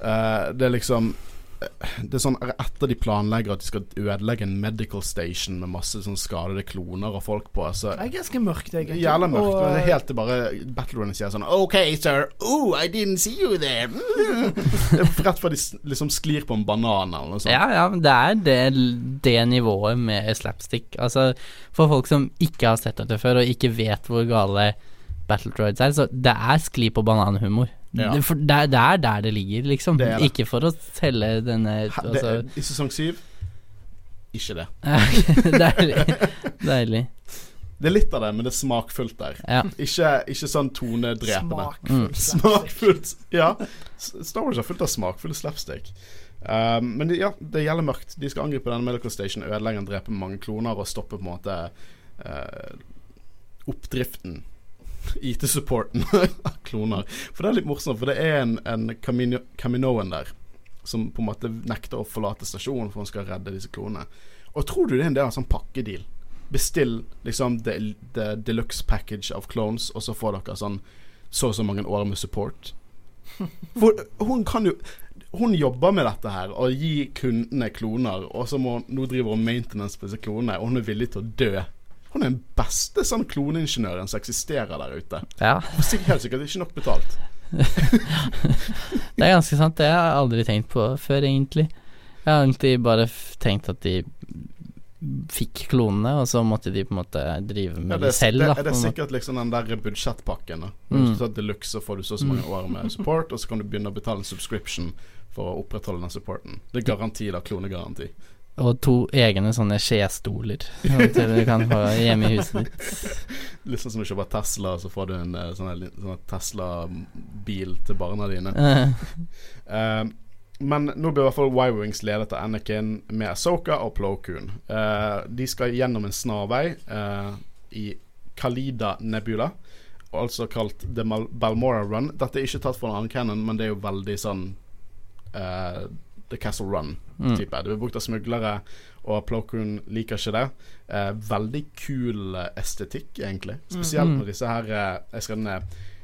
Uh, det er liksom eh, Det er sånn Etter de planlegger at de skal ødelegge en medical station med masse sånn skadede kloner og folk på, så Det er ganske mørkt, egentlig. Jævla mørkt. Og, men det er helt til bare Battleranen sier sånn OK, sir. Oh, I didn't see you there. Det er Rett før de liksom sklir på en banan eller noe sånt. Ja, ja, men det er det, det nivået med slapstick. Altså, for folk som ikke har sett dette før, og ikke vet hvor gale Battle Droids er, så det er skli på bananhumor. Ja. Det, er- det er der det ligger, liksom. Det det. Ikke for å selge denne altså, I sesong syv ikke det. Deilig. Deilig. Det er litt av det, men det er smakfullt der. Ja. Ikke, ikke sånn tonedrepende. Smakfullt. Mm. Smakfullt. Ja. Star Wars er fullt av smakfulle slapstick. Um, men det- ja, det gjelder mørkt. De skal angripe denne medical station, ødelegge og drepe mange kloner og stoppe på en måte uh, oppdriften. IT-supporten av kloner. For det er litt morsomt, for det er en, en Camino, Caminoen der som på en måte nekter å forlate stasjonen for hun skal redde disse klonene. Og tror du det er en del av sånn pakkedeal? Bestill liksom the, the deluxe package av clones, og så får dere sånn så og så mange år med support. For hun kan jo Hun jobber med dette her og gir kundene kloner, og så må nå driver hun maintenance på disse klonene, og hun er villig til å dø. Hun er den beste sånn kloneingeniøren som eksisterer der ute. ja. Og sikkert, helt sikkert ikke nok betalt. Det er ganske sant. Det har jeg aldri tenkt på før, egentlig. Jeg har egentlig bare tenkt at de fikk klonene, og så måtte de på en måte drive Ja, med det, det selv, det, da. det er måte. sikkert liksom den der budsjettpakken. da Mm. Hvis du tar deluxe, så får du så og så mange år med support, og så kan du begynne å betale en subscription for å opprettholde den supporten. Det er garanti, da. Klonegaranti. Og to egne sånne skjestoler til du kan få hjemme i huset ditt. Litt sånn som du kjøper Tesla, så får du en eh, sånn, sånn Tesla-bil til barna dine. Eh, men nå blir i hvert fall Y-Wings ledet av Anakin med Asoka og Plo Koon. Uh, de skal gjennom en snarvei uh, i Kalida Nebula, altså kalt The Balmora Run. Dette er ikke tatt fra en annen cannon, men det er jo veldig sånn The Castle Run-type. mm. Det blir brukt av smuglere, og Plokun liker ikke det. Eh, veldig kul eh, estetikk, egentlig. Spesielt Mm. når disse her eh, Jeg skrev ned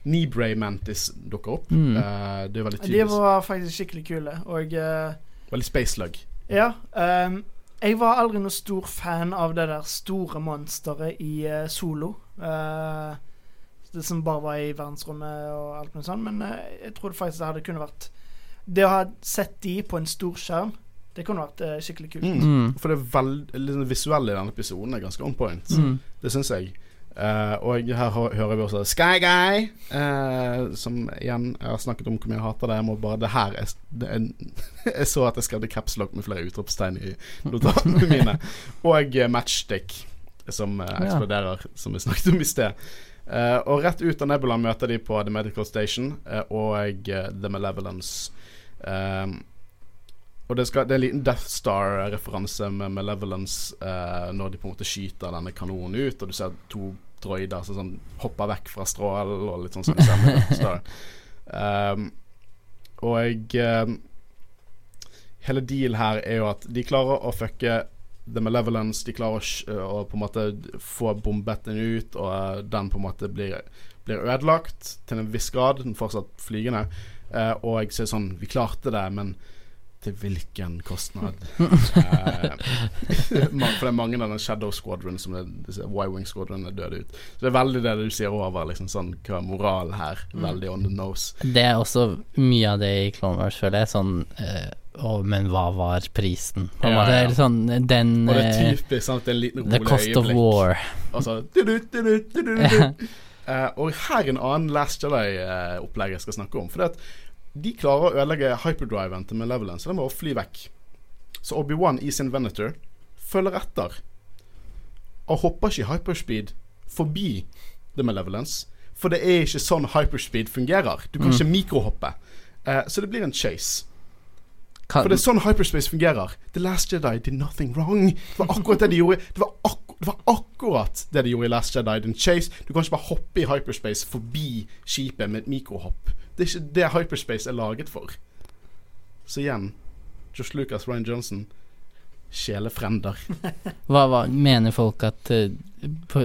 Nebray Mantis dukker opp. Mm. Eh, det er veldig De var faktisk skikkelig kule, og eh, Veldig spacelug. Ja. Um, jeg var aldri noe stor fan av det der store monsteret i uh, Solo. Uh, det som bare var i verdensrommet og alt mulig sånt. Men jeg trodde faktisk det hadde kunne vært Det å ha sett de på en stor skjerm, det kunne vært eh, skikkelig kult. Mm. Mm. For det veld, liksom, visuelle i denne episoden er ganske on point. Mm. Det syns jeg. Eh, og her hører vi også Sky Guy, eh, som igjen Jeg har snakket om hvor mye jeg hater det. Jeg må bare Det her er, det er Jeg så at jeg skrev capslock med flere utropstegn i notatene mine. Og eh, Matchstick, som eksploderer, Ja. som vi snakket om i sted. Eh, og rett ut av Nebula møter de på The Medical Station eh, og eh, The Malevolence. Um, og det, skal, det er en liten Death Star-referanse med Malevolence uh, når de på en måte skyter denne kanonen ut, og du ser to droider som sånn hopper vekk fra strålen og litt sånn som du ser med Death Star. Um, og um, hele deal her er jo at de klarer å fucke The Malevolence. De klarer å, sj- å på en måte få bombet den ut, og eh, den på en måte blir, blir ødelagt til en viss grad. Den fortsatt flygende. Eh, og jeg ser sånn Vi klarte det, men til hvilken kostnad? Eh, for det er mange av den Shadow Squadron som er disse Y-Wing Squadron er døde ut. Så det er veldig det du sier over, liksom sånn hva er moralen her? Veldig on the nose. Det er også mye av det i Clone Wars, føler jeg. Sånn uh, oh, men hva var prisen? Ja, Ja, Det er Sånn den Og det er typisk sant, det er en liten The rolig cost of øyeblikk. war. Altså du-du, du-du, du-du, du-du. Eh, Og her er en annen Last Jedi-opplegg jeg skal snakke om. For det at de klarer å ødelegge hyperdriven til Malevolence, så de må fly vekk. Så Obi-Wan i sin Venator følger etter. Og hopper ikke i hyperspeed forbi The Malevolence. For det er ikke sånn hyperspeed fungerer. Du kan Mm. ikke mikrohoppe. Uh, så det blir en chase. Kan, For det er sånn hyperspace fungerer. The Last Jedi did nothing wrong. Det var akkurat det de gjorde. Det var, ak det var akkurat det de gjorde i Last Jedi. Den chase Du kan ikke bare hoppe i hyperspace forbi skipet med et mikrohopp. Det er ikke det hyperspace er laget for. Så igjen Josh Lucas, Ryan Johnson Sjelefrender. hva, hva mener folk at eh,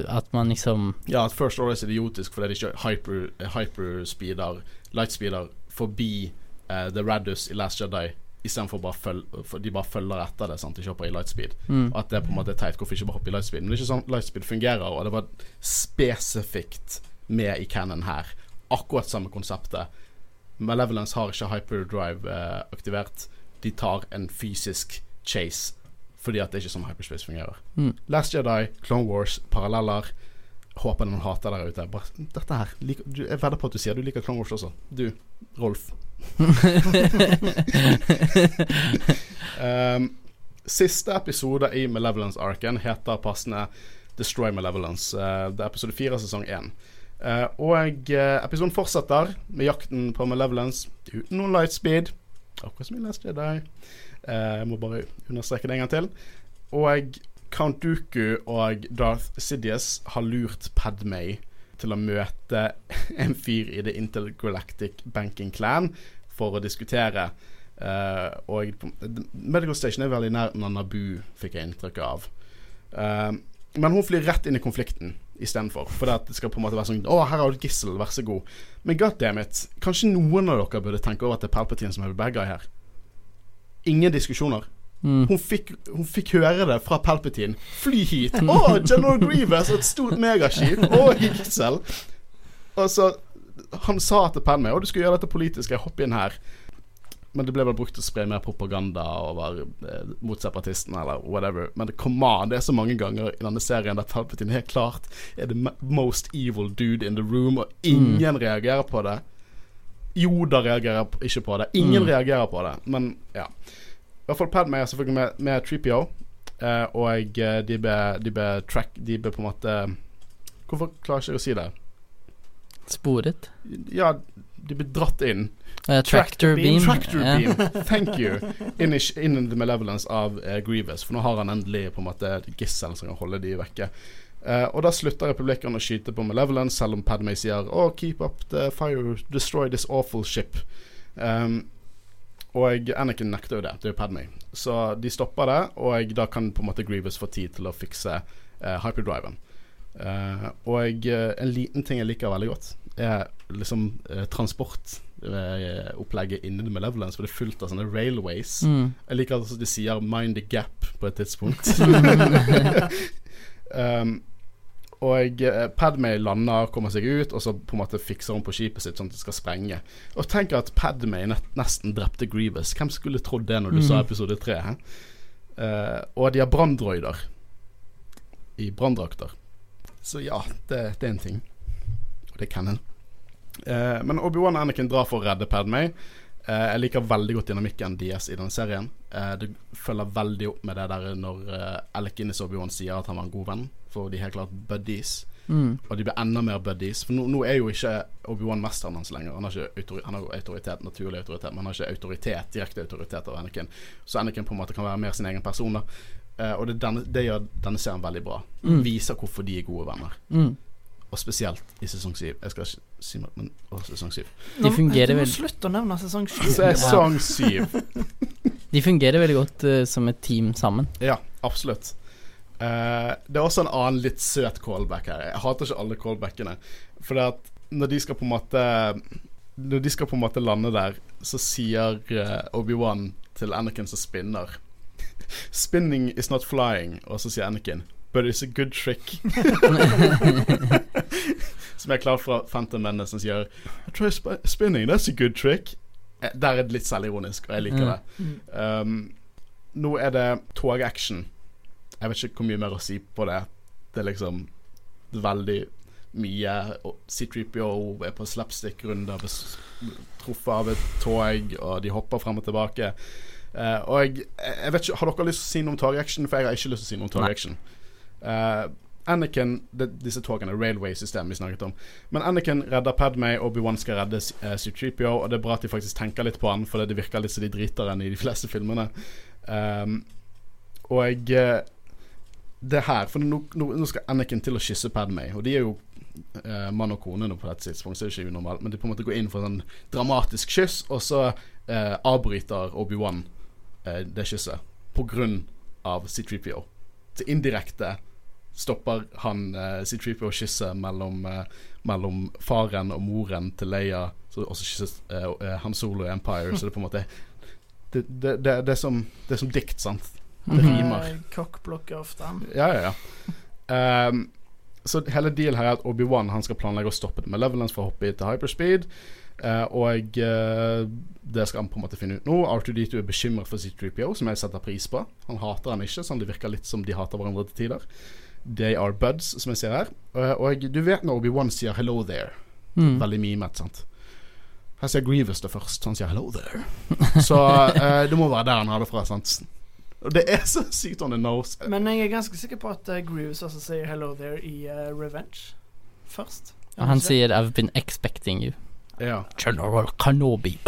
At man liksom Ja, at First Order er idiotisk fordi de ikke hyper, hyperspeeder, lightspeeder, forbi uh, The Radus i Last Jedi. Istedenfor bare følge de bare følger etter det. Sant? De kjøper i lightspeed. mm, Og at det er på en måte er teit. Hvorfor ikke bare hoppe i lightspeed? Men det er ikke sånn lightspeed fungerer, og det var spesifikt med i Cannon her. Akkurat samme konseptet. Malevolence har ikke hyperdrive eh, aktivert. De tar en fysisk chase fordi at det er ikke sånn hyperspace fungerer. Mm. Last Jedi, Clone Wars, paralleller. Håper noen hater der ute. Bare, dette her Jeg vedder på at du sier du liker Clone Wars også. Du, Rolf. Um, siste episode i Malevolence-arken heter passende Destroy Malevolence. Uh, det er episode fire sesong én. Uh, og uh, episoden fortsetter med jakten på Malevolence uten noen lightspeed. Akkurat som i Last Jedi. Jeg må bare understreke det en gang til. Og Count Dooku og Darth Sidious har lurt Padmay til å møte en fyr i The Intergalactic Banking Clan for å diskutere. Uh, og Medical Station er veldig nær Nanabu, fikk jeg inntrykk av. Uh, men hun flyr rett inn i konflikten istedenfor. For det skal på en måte være sånn Å, her har du et gissel, vær så god. Men goddammit, kanskje noen av dere burde tenke over at det er Palpatine som er bad guy her. Ingen diskusjoner. Mm. Hun fikk, hun fikk høre det fra Palpatine. Fly hit! Å, General Grievous, et stort megaskip! Å, gissel! Og så Han sa til Padme Å, du skal gjøre dette politisk, jeg hopper inn her. Men det ble vel brukt til å spre mer propaganda over eh, mot separatistene, eller whatever. Men det come on, det er så mange ganger i denne serien der Palpatine helt klart er the most evil dude in the room, og ingen reagerer på det. Yoda reagerer ikke på det. Ingen Mm. reagerer på det. Men ja. Hvert fall Padme er selvfølgelig med, med 3PO, eh, og eh, de ble, de ble track De ble på en måte Hvorfor klarer jeg ikke å si det? Sporet. Ja, de ble dratt inn. Uh, tractor beam. Tractor beam. Yeah. Thank you. Inn in the malevolence av uh, Grievous. For nå har han endelig på en måte gissel som kan holde de vekke. Uh, og da slutter republikkerne å skyte på Malevolence, selv om Padmay sier Oh, keep up the fire, destroy this awful ship. Um, og Anakin nekter jo det. Det er jo Padmay. Så de stopper det, og da kan på en måte Grievous få tid til å fikse eh, hyperdriven. Eh, og eh, en liten ting jeg liker veldig godt, er liksom Transport Opplegget inni med Malevolence, for det er fullt av sånne railways. Mm. Jeg liker at de sier 'mind the gap' på et tidspunkt. um, og Padme Padmay lander, kommer seg ut, og så på en måte fikser hun på skipet sitt sånn at det skal sprenge. Og tenk at Padme nesten drepte Grievous. Hvem skulle trodd det når du mm. sa episode tre? Eh, og de har branndroider i branndrakter. Så ja, det, det er en ting. Og det kan en. Uh, men Obi-Wan og Anakin drar for å redde Padme. Uh, jeg liker veldig godt dynamikken deres i denne serien. Eh, det følger veldig opp med det der når uh, Alec Guinness Obi-Wan sier at han var en god venn, for de helt klart buddies. Mm. Og de blir enda mer buddies. For nå, nå er jo ikke Obi-Wan mesteren hans lenger. Han har, ikke autoritet, han har autoritet, naturlig autoritet, men han har ikke autoritet, direkte autoritet av Anakin. Så Anakin på en måte kan være mer sin egen person. da uh, og det, denne, det gjør denne serien veldig bra. Mm. Viser hvorfor de er gode venner. Mm. Og spesielt i sesong syv. Jeg skal ikke si noe, men å, sesong syv. De fungerer vel Slutt å nevne sesong sju. Sesong syv. De fungerer veldig godt uh, som et team sammen. Ja, absolutt. Eh, det er også en annen litt søt callback her. Jeg hater ikke alle callbackene. For det at når de skal på en måte Når de skal på en måte lande der, så sier eh, Obi-Wan til Anakin som spinner 'Spinning is not flying', og så sier Anakin 'But it's a good trick'. som er klar fra Phantom Menace, som sier 'Try sp spinning, that's a good trick'. Eh, Der er det litt selvironisk, og jeg liker Mm. det. Um, nå er det togaction. Jeg vet ikke hvor mye mer å si på det. Det er liksom veldig mye C3PO er på slapstick-runder, truffet av et tog, og de hopper frem og tilbake. Uh, og jeg, jeg vet ikke, Har dere lyst til å si noe om togaction? For jeg har ikke lyst til å si noe om togaction. Uh, Anakin det, Disse togene, railway-system vi snakket om. Men Anakin redder Padmay, Obi-Wan skal redde uh, C3PO, og det er bra at de faktisk tenker litt på han, for det virker litt som de driter han i de fleste filmene. Um, og eh, det her For nå, nå, skal Anakin til å kysse Padmay, og de er jo eh, mann og kone nå på dette tidspunktet, så det er ikke unormalt, men de på en måte går inn for en sånn dramatisk kyss, og så eh, avbryter Obi-Wan eh, det kysset på grunn av C3PO. Så indirekte stopper han eh, C3PO kysset mellom, eh, mellom faren og moren til Leia, så også kysses eh, Han Solo i Empire, så det er på en måte Det, det, det, det, er, som, det er som dikt, sant? Det rimer. Eh, Kokkblokker ofte. Ja, ja, ja. Um, så hele dealen her er at Obi-Wan han skal planlegge å stoppe det med Levelance for å hoppe til hyperspeed. Uh, og uh, det skal han på en måte finne ut nå. R2D2 er bekymret for C3PO, som jeg setter pris på. Han hater han ikke, sånn det virker litt som de hater hverandre til tider. They are buds, som jeg ser her. Uh, og du vet når Obi-Wan sier 'hello there'. Mm. Veldig mimet, sant. Her sier Grievous det først. Han sier 'hello there'. Så eh, det må være der han har det fra. sant Og det er så sykt on the nose. Men jeg er ganske sikker på at uh, Grooves også sier 'hello there' i uh, Revenge først. Og han sier 'I've been expecting you'. Ja. General Kanobi.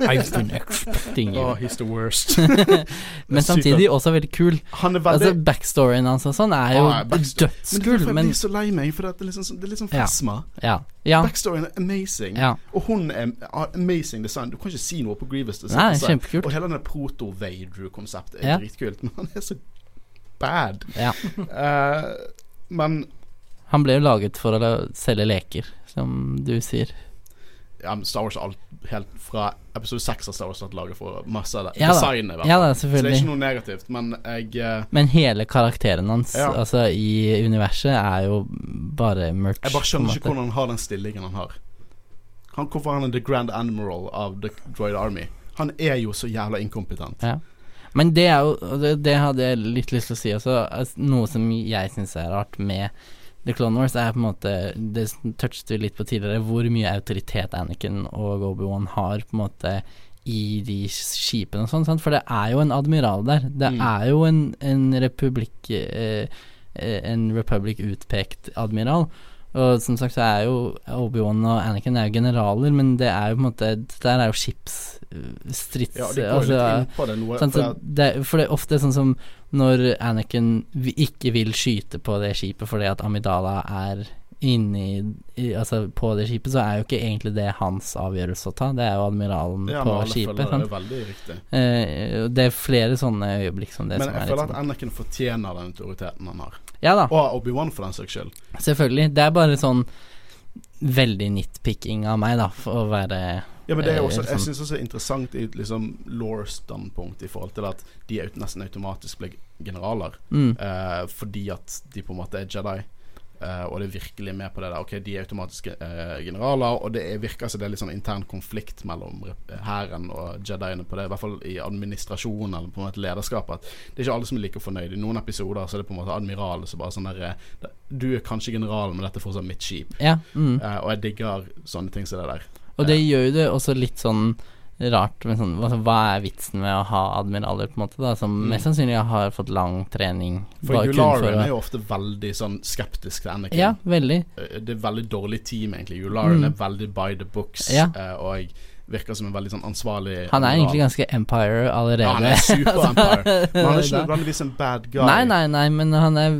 I've been expecting Oh, you. he's the worst. Men samtidig også veldig kul. Han er veldig Altså Backstoryen hans og sånn er jo Ah. Men dødskul, derfor jeg blir så lei meg, for det er litt sånn, det er litt sånn Ja. fesma. ja. Ja. Backstoryen er amazing. ja. Og hun er amazing design. Du kan ikke si noe på Grievous design. Nei, kjempekult. Og hele det proto-Vadrew-konseptet er dritkult, men han er så bad. Ja. Eh, men Han ble jo laget for å selge leker, som du sier. Ja, Star Wars alt helt fra episode 6 av Star Wars vært laget for masse av det. Ja. Designet, i hvert fall. Ja, Så det er ikke noe negativt, men jeg uh, Men hele karakteren hans Ja. altså i universet er jo bare merch. Jeg bare skjønner ikke hvordan han har den stillingen han har. Han, hvorfor han er the grand admiral av The Droid Army. Han er jo så jævla inkompetent. Ja. Men det er jo det, det hadde jeg litt lyst til å si også. Altså, noe som jeg syns er rart med The Clone Wars, er på en måte Det touchet vi litt på tidligere, hvor mye autoritet Anakin og Obi-Wan har på en måte i de skipene og sånn, for det er jo en admiral der. Det Mm. er jo en, en republikk eh, eh, En republic utpekt admiral. Og som sagt så er jo Obi-Wan og Anakin er jo generaler, men det er jo på en måte Det der er jo skipsstrids... Ja, de går jo litt inn på det noe. Sånn, for det, for det er ofte sånn som når Anakin ikke vil skyte på det skipet fordi at Amidala er inni Altså på det skipet, så er jo ikke egentlig det hans avgjørelse å ta, det er jo admiralen ja, på skipet. følger det Sant? er veldig riktig. Eh, det er flere sånne øyeblikk som det Men som jeg er føler at sånn Anakin fortjener den autoriteten han har. Ja da, Og Obi-Wan, for den saks skyld. selvfølgelig. Det er bare sånn veldig nitpicking av meg, da, for å være Ja, men det er Eh, også, jeg liksom- syns også det er interessant i liksom law-standpunkt i forhold til at de nesten automatisk blir generaler. mm, Eh, fordi at de på en måte er Jedi. Eh, og det er virkelig med på det der. Ok, de er automatiske uh, generaler, og det er, virker som det er litt sånn intern konflikt mellom hæren og Jediene på det, i hvert fall i administrasjonen eller på en måte lederskapet. At det er ikke alle som er like fornøyd. I noen episoder så er det på en måte admiral som bare sånn der eh, Du er kanskje general, men dette er fortsatt mitt skip. Ja. Mm. Uh, og jeg digger sånne ting som det der. Og det gjør jo det også litt sånn rart med sånn altså, Hva er vitsen med å ha admiraler, på en måte, da, som Mm. mest sannsynlig har fått lang trening For Yularen er jo ofte veldig sånn skeptisk til Anakin. Ja, veldig. Eh, Det er veldig dårlig team, egentlig. Yularen Mm. er veldig by the books, Ja. eh, og virker som en veldig sånn ansvarlig Han er egentlig ganske Empire allerede. Ja, han er super-empire. Men han er ikke nødvendigvis en bad guy. Nei, nei, nei, men han er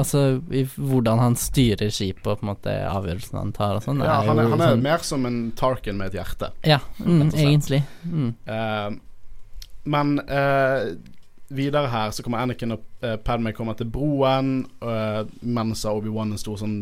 Altså, i hvordan han styrer skipet og på en måte avgjørelsene han tar og sånn, Ja, han er, han er sånn mer som en Tarkin med et hjerte. Ja, mm, egentlig. Mm. Uh, men uh, videre her så kommer Anakin og uh, Padme kommer til broen, uh, mens Obi-Wan en stor sånn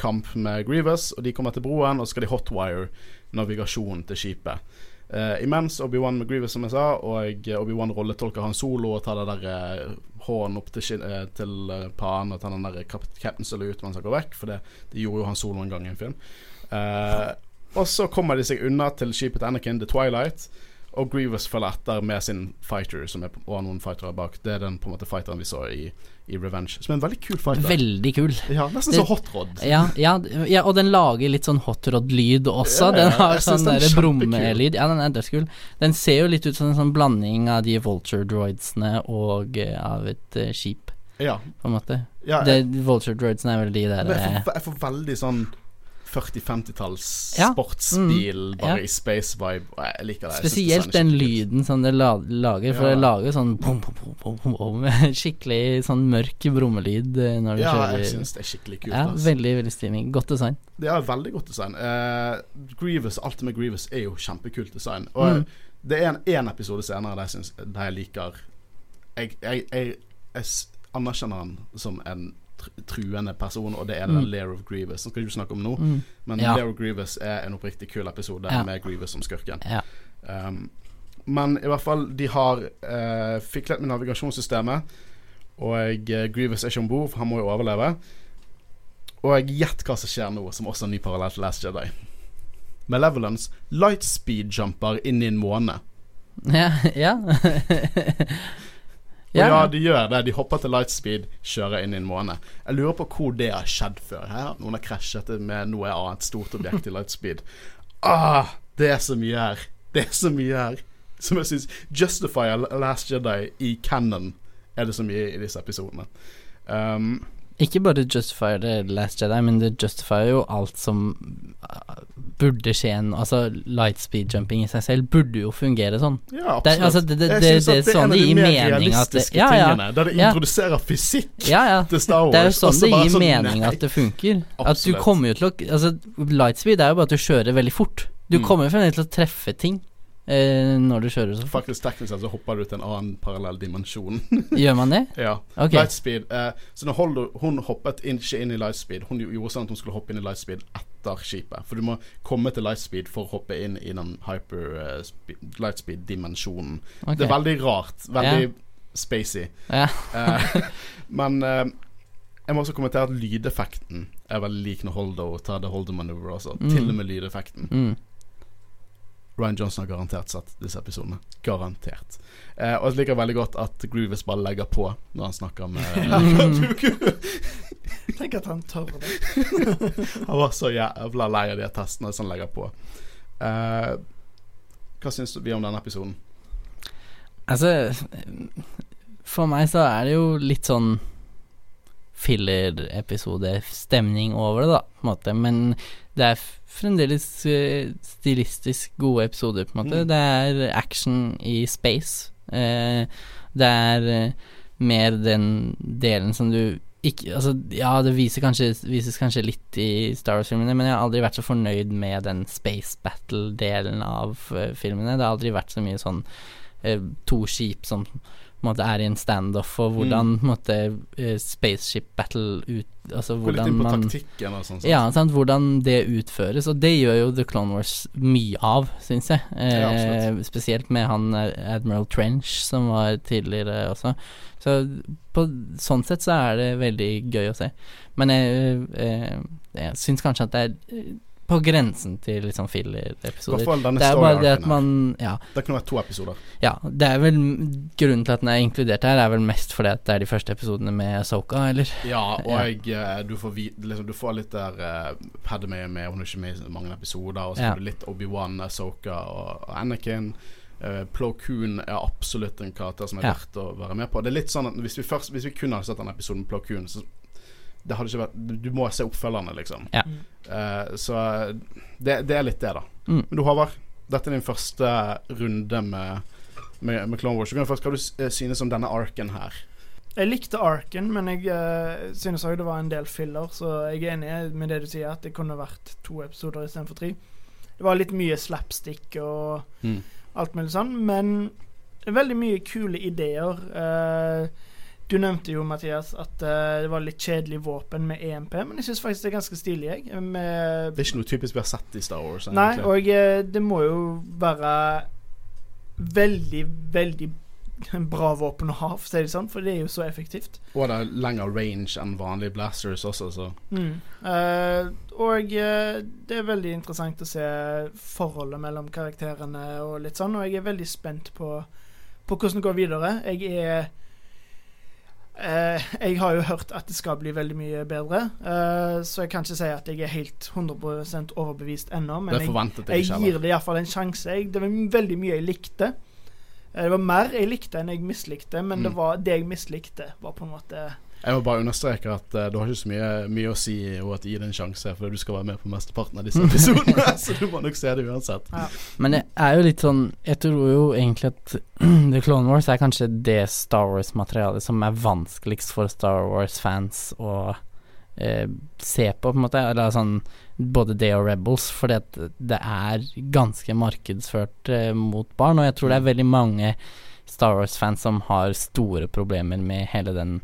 kamp med Grievous, og de kommer til broen, og så skal de hotwire navigasjonen til skipet. Uh, imens Obi-Wan McGreever, som jeg sa, og Obi-Wan rolletolker han solo og tar det der uh, hånden opp til, eh, til uh, panen og tar den der kap Solo salute mens han går vekk, for det, det gjorde jo han solo en gang i en film. Og så kommer de seg unna til skipet til Anakin, The Twilight. Og Grievous følger etter med sin fighter, som er, og noen fightere bak. Det er den på en måte fighteren vi så i, i Revenge, som er en veldig kul fighter. Veldig kul. ja, Nesten Det- så hot rod. Ja, ja, ja, og den lager litt sånn hotrod-lyd også. Den har sånn er der brummelyd. Ja, den er dødskul. Den ser jo litt ut som en sånn blanding av de vulture droidsene og uh, av et uh, skip, Ja, på en måte. ja Det, vulture droidsene er vel de der jeg, eh, får, jeg får veldig sånn 40-50-talls Ja. sportsbil, Mm, bare ja. i space vibe. Jeg liker det. Jeg Spesielt den lyden som det la, lager, for Ja. det lager sånn bom, bom, bom, bom, bom, bom, Skikkelig sånn mørk brummelyd eh, når du Ja, kjører. jeg syns det er skikkelig kult. ja, altså. veldig, veldig stimmig. Godt design. Det er veldig godt design. Uh, Grievous, alt med Grievous er jo kjempekult design. Og Mm. det er en, en episode senere der jeg, synes, der jeg liker Jeg, jeg, jeg, anerkjenner han som en truende person, og det er den Mm. Lair of Grievous. Som skal vi ikke snakke om nå, Mm. men Ja. Lair of Grievous er en oppriktig kul episode Ja. med Grievous som skurken. Ja. Um, men i hvert fall, de har uh, fiklet med navigasjonssystemet, og uh, Grievous er ikke om bord, for han må jo overleve. Og gjett hva som skjer nå, som også er en ny parallell til Last Jedi. Malevolence lightspeed-jumper inn i en måne. Ja. ja. Og ja, de gjør det. De hopper til lightspeed, kjører inn i en måne. Jeg lurer på hvor det har skjedd før. Her. Noen har krasjet med noe annet stort objekt i lightspeed. Ah, det er så mye her. Det er så mye her. Som jeg syns Justify Last Jedi i canon, er det så mye i disse episodene. Um, Ikke bare justifier The Last Jedi, men det justifier jo alt som uh, burde skje en Altså, lightspeed jumping i seg selv burde jo fungere sånn. ja, Det, absolutt. altså, det, det, det, det, er sånn det de gir mening at det Ja, ja. tingene, Der det Ja. introduserer fysikk Ja, ja. til Star Wars. Det er jo sånn det gir sånn, mening at det funker. At du kommer jo til å Altså, lightspeed er jo bare at du kjører veldig fort. Du Mm. kommer jo fremdeles til å treffe ting eh, når du kjører så fort. Faktisk teknisk sett så hopper du til en annen parallell dimensjon. Gjør man det? ja. Ok. Lightspeed. Eh, så når Holdo, hun hoppet inn, ikke inn i lightspeed, hun gjorde sånn at hun skulle hoppe inn i lightspeed etter skipet. For du må komme til lightspeed for å hoppe inn i den hyper eh, spe- lightspeed-dimensjonen. Okay. Det er veldig rart. Veldig spacey. Ja. Eh, men eh, jeg må også kommentere at lydeffekten er veldig lik når Holdo tar det Holdo manøver også. Mm. Til og med lydeffekten. Mm. Ryan Johnson har garantert sett disse episodene. Garantert. Eh, og jeg liker veldig godt at Grievous bare legger på når han snakker med Tenk at han tør det. Han var så jævla lei av de testene som han legger på. Eh, hva syns vi om denne episoden? Altså For meg så er det jo litt sånn filler-episode-stemning over det, da, på en måte. Men det er fremdeles eh, stilistisk gode episoder, på en måte. Mm. Det er action i space. Eh, det er eh, mer den delen som du ikke Altså, ja, det viser kanskje, vises kanskje litt i Star Wars-filmene, men jeg har aldri vært så fornøyd med den space battle-delen av eh, filmene. Det har aldri vært så mye sånn eh, to skip som måte, er i en standoff, og hvordan mm. måte, eh, spaceship battle ut Altså Gå litt inn på man taktikken og sånn. ja, sant? hvordan det utføres, og det gjør jo The Clone Wars mye av, syns jeg. Ja, Eh, absolutt. spesielt med han eh, Admiral Trench, som var tidligere også. Så på sånn sett så er det veldig gøy å se. Men jeg, eh, jeg syns kanskje at det er eh, på grensen til liksom filler-episoder. Det er bare det at man Ja. Det kunne vært to episoder. Ja, det er vel Grunnen til at den er inkludert her, er vel mest fordi at det er de første episodene med Soka, eller? Ja, og Ja. eh, du, får liksom, du får litt der uh, Padme med, hun er ikke med i mange episoder, og så Ja. får du litt Obi-Wan, Soka og, og Anakin. Uh, Plo Koon er absolutt en karakter som er verdt å være med på. Det er litt sånn at Hvis vi, først, hvis vi kun hadde sett den episoden med Plo Koon, så det hadde ikke vært Du, du må se oppfølgerne, liksom. Ja. Uh, så det, det er litt det, da. Mm. Men du, Håvard, dette er din første runde med, med, med Clone Wars. Så kan du først Hva du eh, synes om denne arken her? Jeg likte arken, men jeg uh, synes òg det var en del filler, så jeg er enig med det du sier, at det kunne vært to episoder istedenfor tre. Det var litt mye slapstick og Mm. alt mulig sånn, men veldig mye kule ideer. Eh, du nevnte jo, Mathias, at uh, det var litt kjedelig våpen med EMP, men jeg syns faktisk det er ganske stilig, jeg. Med Det er ikke noe typisk vi har sett i Star Wars. Nei, egentlig. og uh, det må jo være veldig, veldig bra våpen å ha, for å si det sånn, for det er jo så effektivt. Og det er lengre range enn vanlige blasters også, så Mm. uh, og det er veldig interessant å se forholdet mellom karakterene og litt sånn, og jeg er veldig spent på, på hvordan det går videre. Jeg er eh, Jeg har jo hørt at det skal bli veldig mye bedre, eh, så jeg kan ikke si at jeg er helt 100% overbevist ennå, men jeg, jeg jeg gir det iallfall en sjanse. Jeg, det var veldig mye jeg likte. Eh, Det var mer jeg likte enn jeg mislikte, men det, Mm. var, det jeg mislikte, var på en måte Jeg må bare understreke at uh, du har ikke så mye, mye å si og at gi det en sjanse, for du skal være med på mesteparten av disse episodene, så du må nok se det uansett. Men det er jo litt sånn Jeg tror jo egentlig at The Clone Wars er kanskje det Star Wars-materialet som er vanskeligst for Star Wars-fans å eh, se på, på en måte. Eller sånn både det og Rebels, fordi at det er ganske markedsført eh, mot barn. Og jeg tror det er veldig mange Star Wars-fans som har store problemer med hele den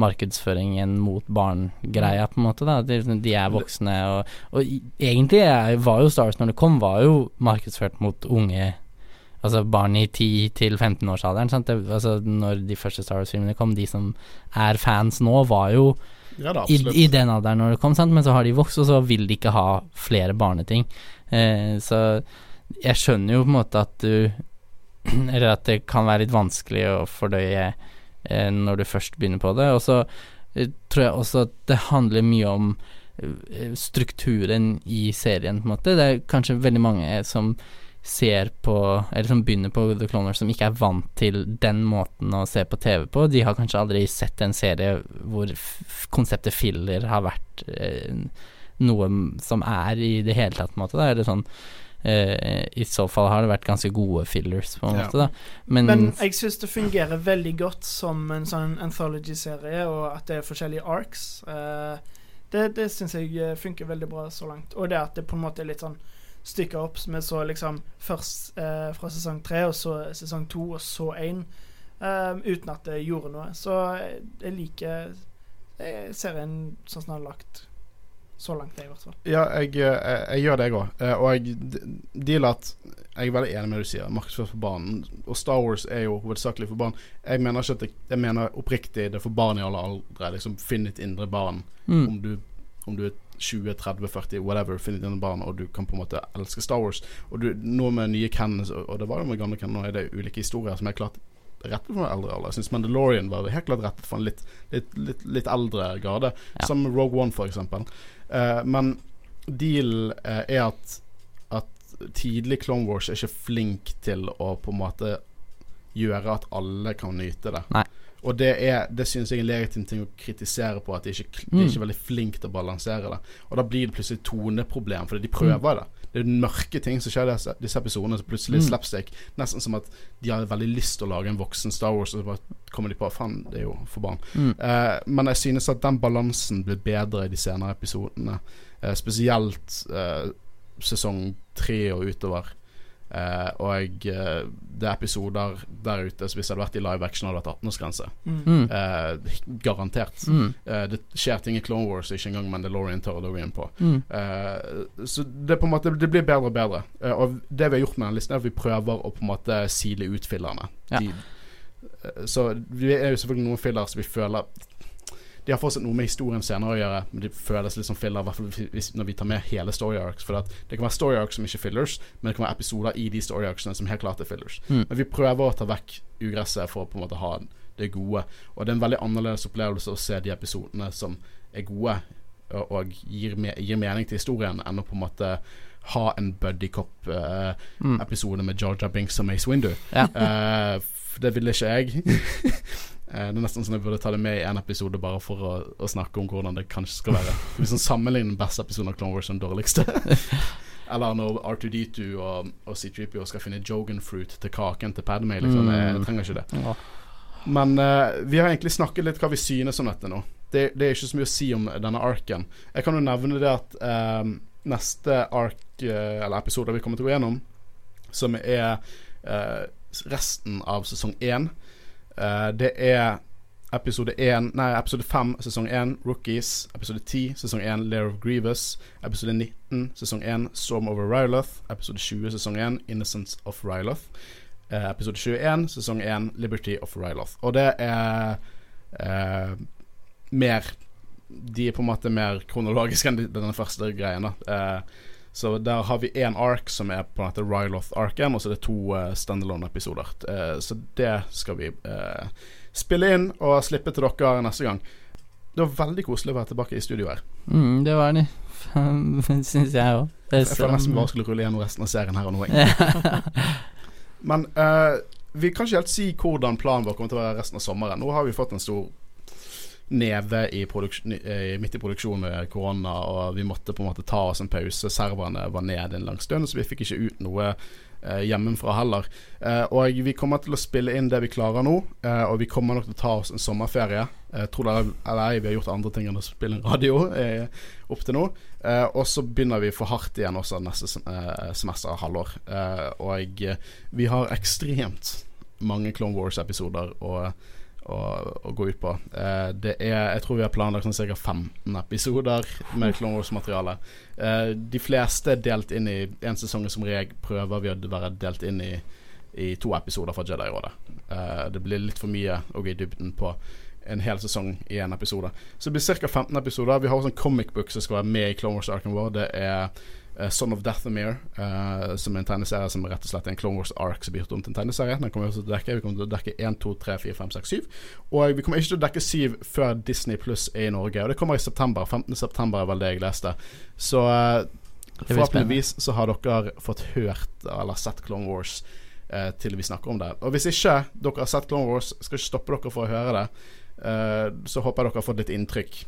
markedsføringen mot barn-greia, på en måte. da De, de er voksne, og, og egentlig er, var jo Star Wars når det kom, var jo markedsført mot unge Altså barn i 10-15-årsalderen. sant? Altså Når de første Star Wars-filmene kom, de som er fans nå, var jo Ja i, i den alderen når det kom, sant? men så har de vokst, og så vil de ikke ha flere barneting. Eh, så jeg skjønner jo på en måte at du Eller at det kan være litt vanskelig å fordøye eh, når du først begynner på det. Og så eh, tror jeg også at det handler mye om eh, strukturen i serien, på en måte. Det er kanskje veldig mange som ser på, eller som begynner på The Clone Wars, som ikke er vant til den måten å se på TV på. De har kanskje aldri sett en serie hvor konseptet filler har vært eh, noe som er i det hele tatt, på en måte. Da. Eller sånn eh, I så fall har det vært ganske gode fillers, på en Ja. måte, da. Men, Men jeg syns det fungerer veldig godt som en sånn anthology-serie, og at det er forskjellige arcs. Eh, det det syns jeg eh, funker veldig bra så langt. Og det at det på en måte er litt sånn stykka opp, som er så liksom først eh, fra sesong tre, og så sesong to, og så én. eh, uten at det gjorde noe. Så jeg, jeg liker eh, serien sånn som den er lagt så langt, jeg, i hvert fall. Ja, jeg, jeg, jeg gjør det, jeg òg. Og jeg dealer at Jeg er veldig enig med det du sier. Markedsført for barn. Og Star Wars er jo hovedsakelig for barn. Jeg mener ikke at jeg, Jeg mener oppriktig det er for barn i alle aldre. Liksom Finn ditt indre barn. mm, Om, du, om du er 20, 30, 40, whatever. Finn ditt indre barn, og du kan på en måte elske Star Wars. Og du, noe med nye Cannons, og det var jo med gamle Ken, nå er det ulike historier som er klart rettet for eldre alder. Jeg syns Mandalorian var helt klart rettet for en litt, litt, litt, litt eldre garde. Ja. Som Rogue One, for eksempel. Eh, men dealen eh, er at, at tidlig Clone Wars er ikke flink til å på en måte gjøre at alle kan nyte det. Nei. Og det, er, det synes jeg er en legitim ting å kritisere på, at de ikke, de Mm. er ikke veldig flinke til å balansere det. Og da blir det plutselig toneproblem, fordi de prøver det. Det er mørke ting som skjer i disse, disse episodene, så plutselig Mm. slapstick. Nesten som at de har veldig lyst til å lage en voksen Star Wars, og så bare kommer de på faen, det er jo for barn. mm. Eh, men jeg synes at den balansen blir bedre i de senere episodene. Eh, spesielt eh, sesong tre og utover. Eh, og uh, det er episoder der ute Så hvis det hadde vært i live action, hadde det vært 18-årsgrense. Mm. Eh, garantert. Mm. Eh, det skjer ting i Clone Wars ikke engang Mandalorian tør å gå inn på. Mm. Eh, så det på en måte Det blir bedre og bedre. Og det vi har gjort med den listen, er at vi prøver å på en måte sile ut fillerne. Ja. De, så vi er jo selvfølgelig noen fillers vi føler De har fortsatt noe med historien senere å gjøre, men de føles litt som filler, i hvert fall når vi tar med hele story arcs. For det kan være story arcs som ikke er fillers, men det kan være episoder i de story arcsene som helt klart er fillers. Mm. Men vi prøver å ta vekk ugresset for å på en måte ha det gode. Og det er en veldig annerledes opplevelse å se de episodene som er gode og, og gir, me gir mening til historien, enn å på en måte ha en buddycop-episode uh, Mm. med Georgia Binks og Mace Windu. Ja. Uh, det ville ikke jeg. Eh, det er nesten sånn jeg burde ta det med i en episode bare for å, å snakke om hvordan det kanskje skal være. Hvis man sammenligner den beste episoden av Clone Wars som den dårligste. Eller når R2D2 og, og C3PO skal finne Jogan fruit til kaken til Padme. Liksom. Jeg, jeg Mm. trenger ikke det. Men uh, vi har egentlig snakket litt hva vi synes om dette nå. Det, det er ikke så mye å si om denne arken. Jeg kan jo nevne det at uh, neste ark, uh, eller episode vi kommer til å gå gjennom, som er resten av sesong én, det er episode 1, nei, episode 5 sesong 1, Rookies. Episode 10 sesong 1, Lair of Grievous. Episode 19 sesong 1, Storm over Ryloth. Episode 20 sesong 1, Innocence of Ryloth. Eh, episode 21 sesong 1, Liberty of Ryloth. Og det er eh, mer De er på en måte mer kronologiske enn de- denne første greien. da eh, så der har vi én ark som er på en måte Ryloth-arken, og så er det to uh, standalone-episoder. Uh, så det skal vi uh, spille inn og slippe til dere neste gang. Det var veldig koselig å være tilbake i studio her. Mm, det var det. Syns jeg òg. Jeg føler nesten bare skulle rulle gjennom resten av serien her og nå. Men eh, vi kan ikke helt si hvordan planen vår kommer til å være resten av sommeren. Nå har vi fått en stor neve i midt i produksjonen med korona, og vi måtte på en måte ta oss en pause. Serverne var nede en lang stund, så vi fikk ikke ut noe eh, hjemmefra heller. Eh, og vi kommer til å spille inn det vi klarer nå, eh, og vi kommer nok til å ta oss en sommerferie. Eh, tror det eller ei, vi har gjort andre ting enn å spille radio opp til nå. Og så begynner vi for hardt igjen også neste sem semester og halvår. Og vi har ekstremt mange Clone Wars-episoder å, å, å gå ut på. Eh, det er, jeg tror vi har planlagt sånn ca. 15 episoder med Clone Wars-materiale. Eh, de fleste er delt inn i en sesong som regel prøver vi å være delt inn i, i to episoder fra Jedi-rådet. Eh, det blir litt for mye å gå i dybden på en hel sesong i en episode. Så det blir ca. 15 episoder. Vi har også en comic book som skal være med i Clone Wars Arkham War. Det er eh, Son of Dathamir, uh, som er en tegneserie som rett og slett er en Clone Wars ark som blir gjort om til en tegneserie. Den kommer vi til å dekke. Vi kommer til å dekke 1, 2, 3, 4, 5, 6, 7. Og vi kommer ikke til å dekke 7 før Disney Pluss er i Norge. Og det kommer i september. 15. september er vel det jeg leste. Så uh, forhåpentligvis så har dere fått hørt eller sett Clone Wars eh, til vi snakker om det. Og hvis ikke dere har sett Clone Wars, skal ikke stoppe dere for å høre det. Eh, så håper jeg dere har fått litt inntrykk.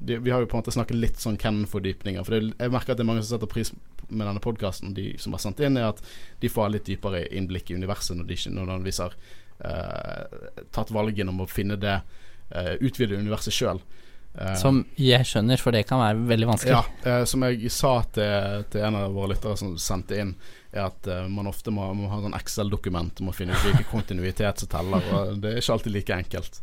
De, vi har jo på en måte snakket litt sånn Ken-fordypninger. For det, jeg merker at det er mange som setter pris med denne podkasten, de som har sendt inn, er at de får litt dypere innblikk i universet når de ikke nødvendigvis har uh, tatt valgen om å finne det uh, utvidede universet sjøl. Som jeg skjønner, for det kan være veldig vanskelig. Ja, uh, som jeg sa til, til en av våre lyttere som sendte inn, er at uh, man ofte må, må ha sånn Excel-dokument om å finne ut hvilken kontinuitet som teller, og det er ikke alltid like enkelt.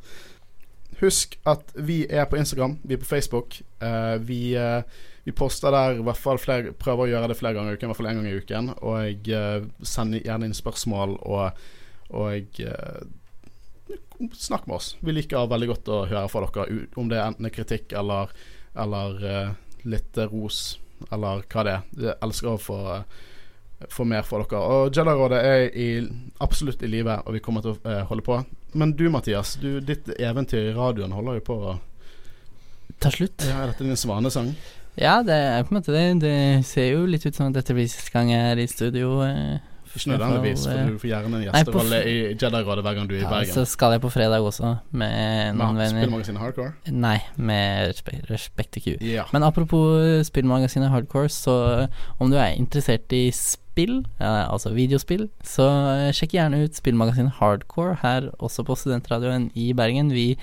Husk at vi er på Instagram, vi er på Facebook. Uh, vi, uh, vi poster der i hvert fall flere, prøver å gjøre det flere ganger i uken, i hvert fall én gang i uken. Og jeg eh, sender gjerne inn spørsmål og, og snakk med oss. Vi liker veldig godt å høre fra dere, om det er enten kritikk eller, eller litt ros, eller hva det er. Jeg elsker å få, få mer fra dere. Og Jedi-rådet er i, absolutt i live, og vi kommer til å holde på. Men du, Mathias, du, ditt eventyr i radioen holder jo på å Ta slutt. ja, Er dette din svanesang? Ja, det er på en måte det. Det ser jo litt ut som at dette blir siste gang jeg er i studio. eh, Ikke nødvendigvis, i for du får gjerne en gjesterolle i Jedi-rådet hver gang du er i Ja, Bergen. så skal jeg på fredag også, med noen venner. Spillmagasinet Hardcore? Nei, med respekt, respekt til Q. Ja. Men apropos eh, spillmagasinet Hardcore, så eh, om du er interessert i spill, eh, altså videospill, så eh, sjekk gjerne ut spillmagasinet Hardcore her også på Studentradioen i Bergen. Vi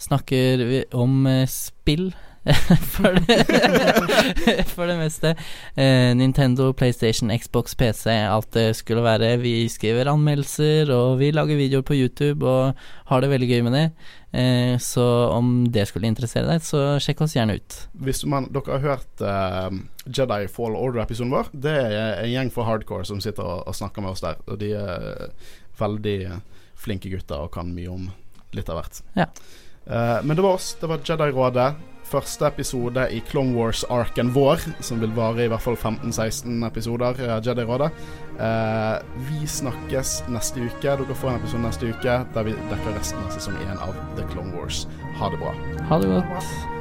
snakker om eh, spill for, det, for det meste. Eh, Nintendo, PlayStation, Xbox, PC, alt det skulle være. Vi skriver anmeldelser, og vi lager videoer på YouTube og har det veldig gøy med det. Eh, så om det skulle interessere deg, så sjekk oss gjerne ut. Hvis man, dere har hørt uh, Jedi Fall Order-episoden vår, det er en gjeng for hardcore som sitter og, og snakker med oss der. Og de er veldig flinke gutter og kan mye om litt av hvert. Ja. Uh, men det var oss. Det var Jedi-rådet. Første episode i Clone Wars-arken vår, som vil vare i hvert fall 15-16 episoder. Uh, Jedi-rådet. Eh, vi snakkes neste uke. Dere får en episode neste uke der vi dekker resten av sesong én av The Clone Wars. Ha det bra. Ha det godt.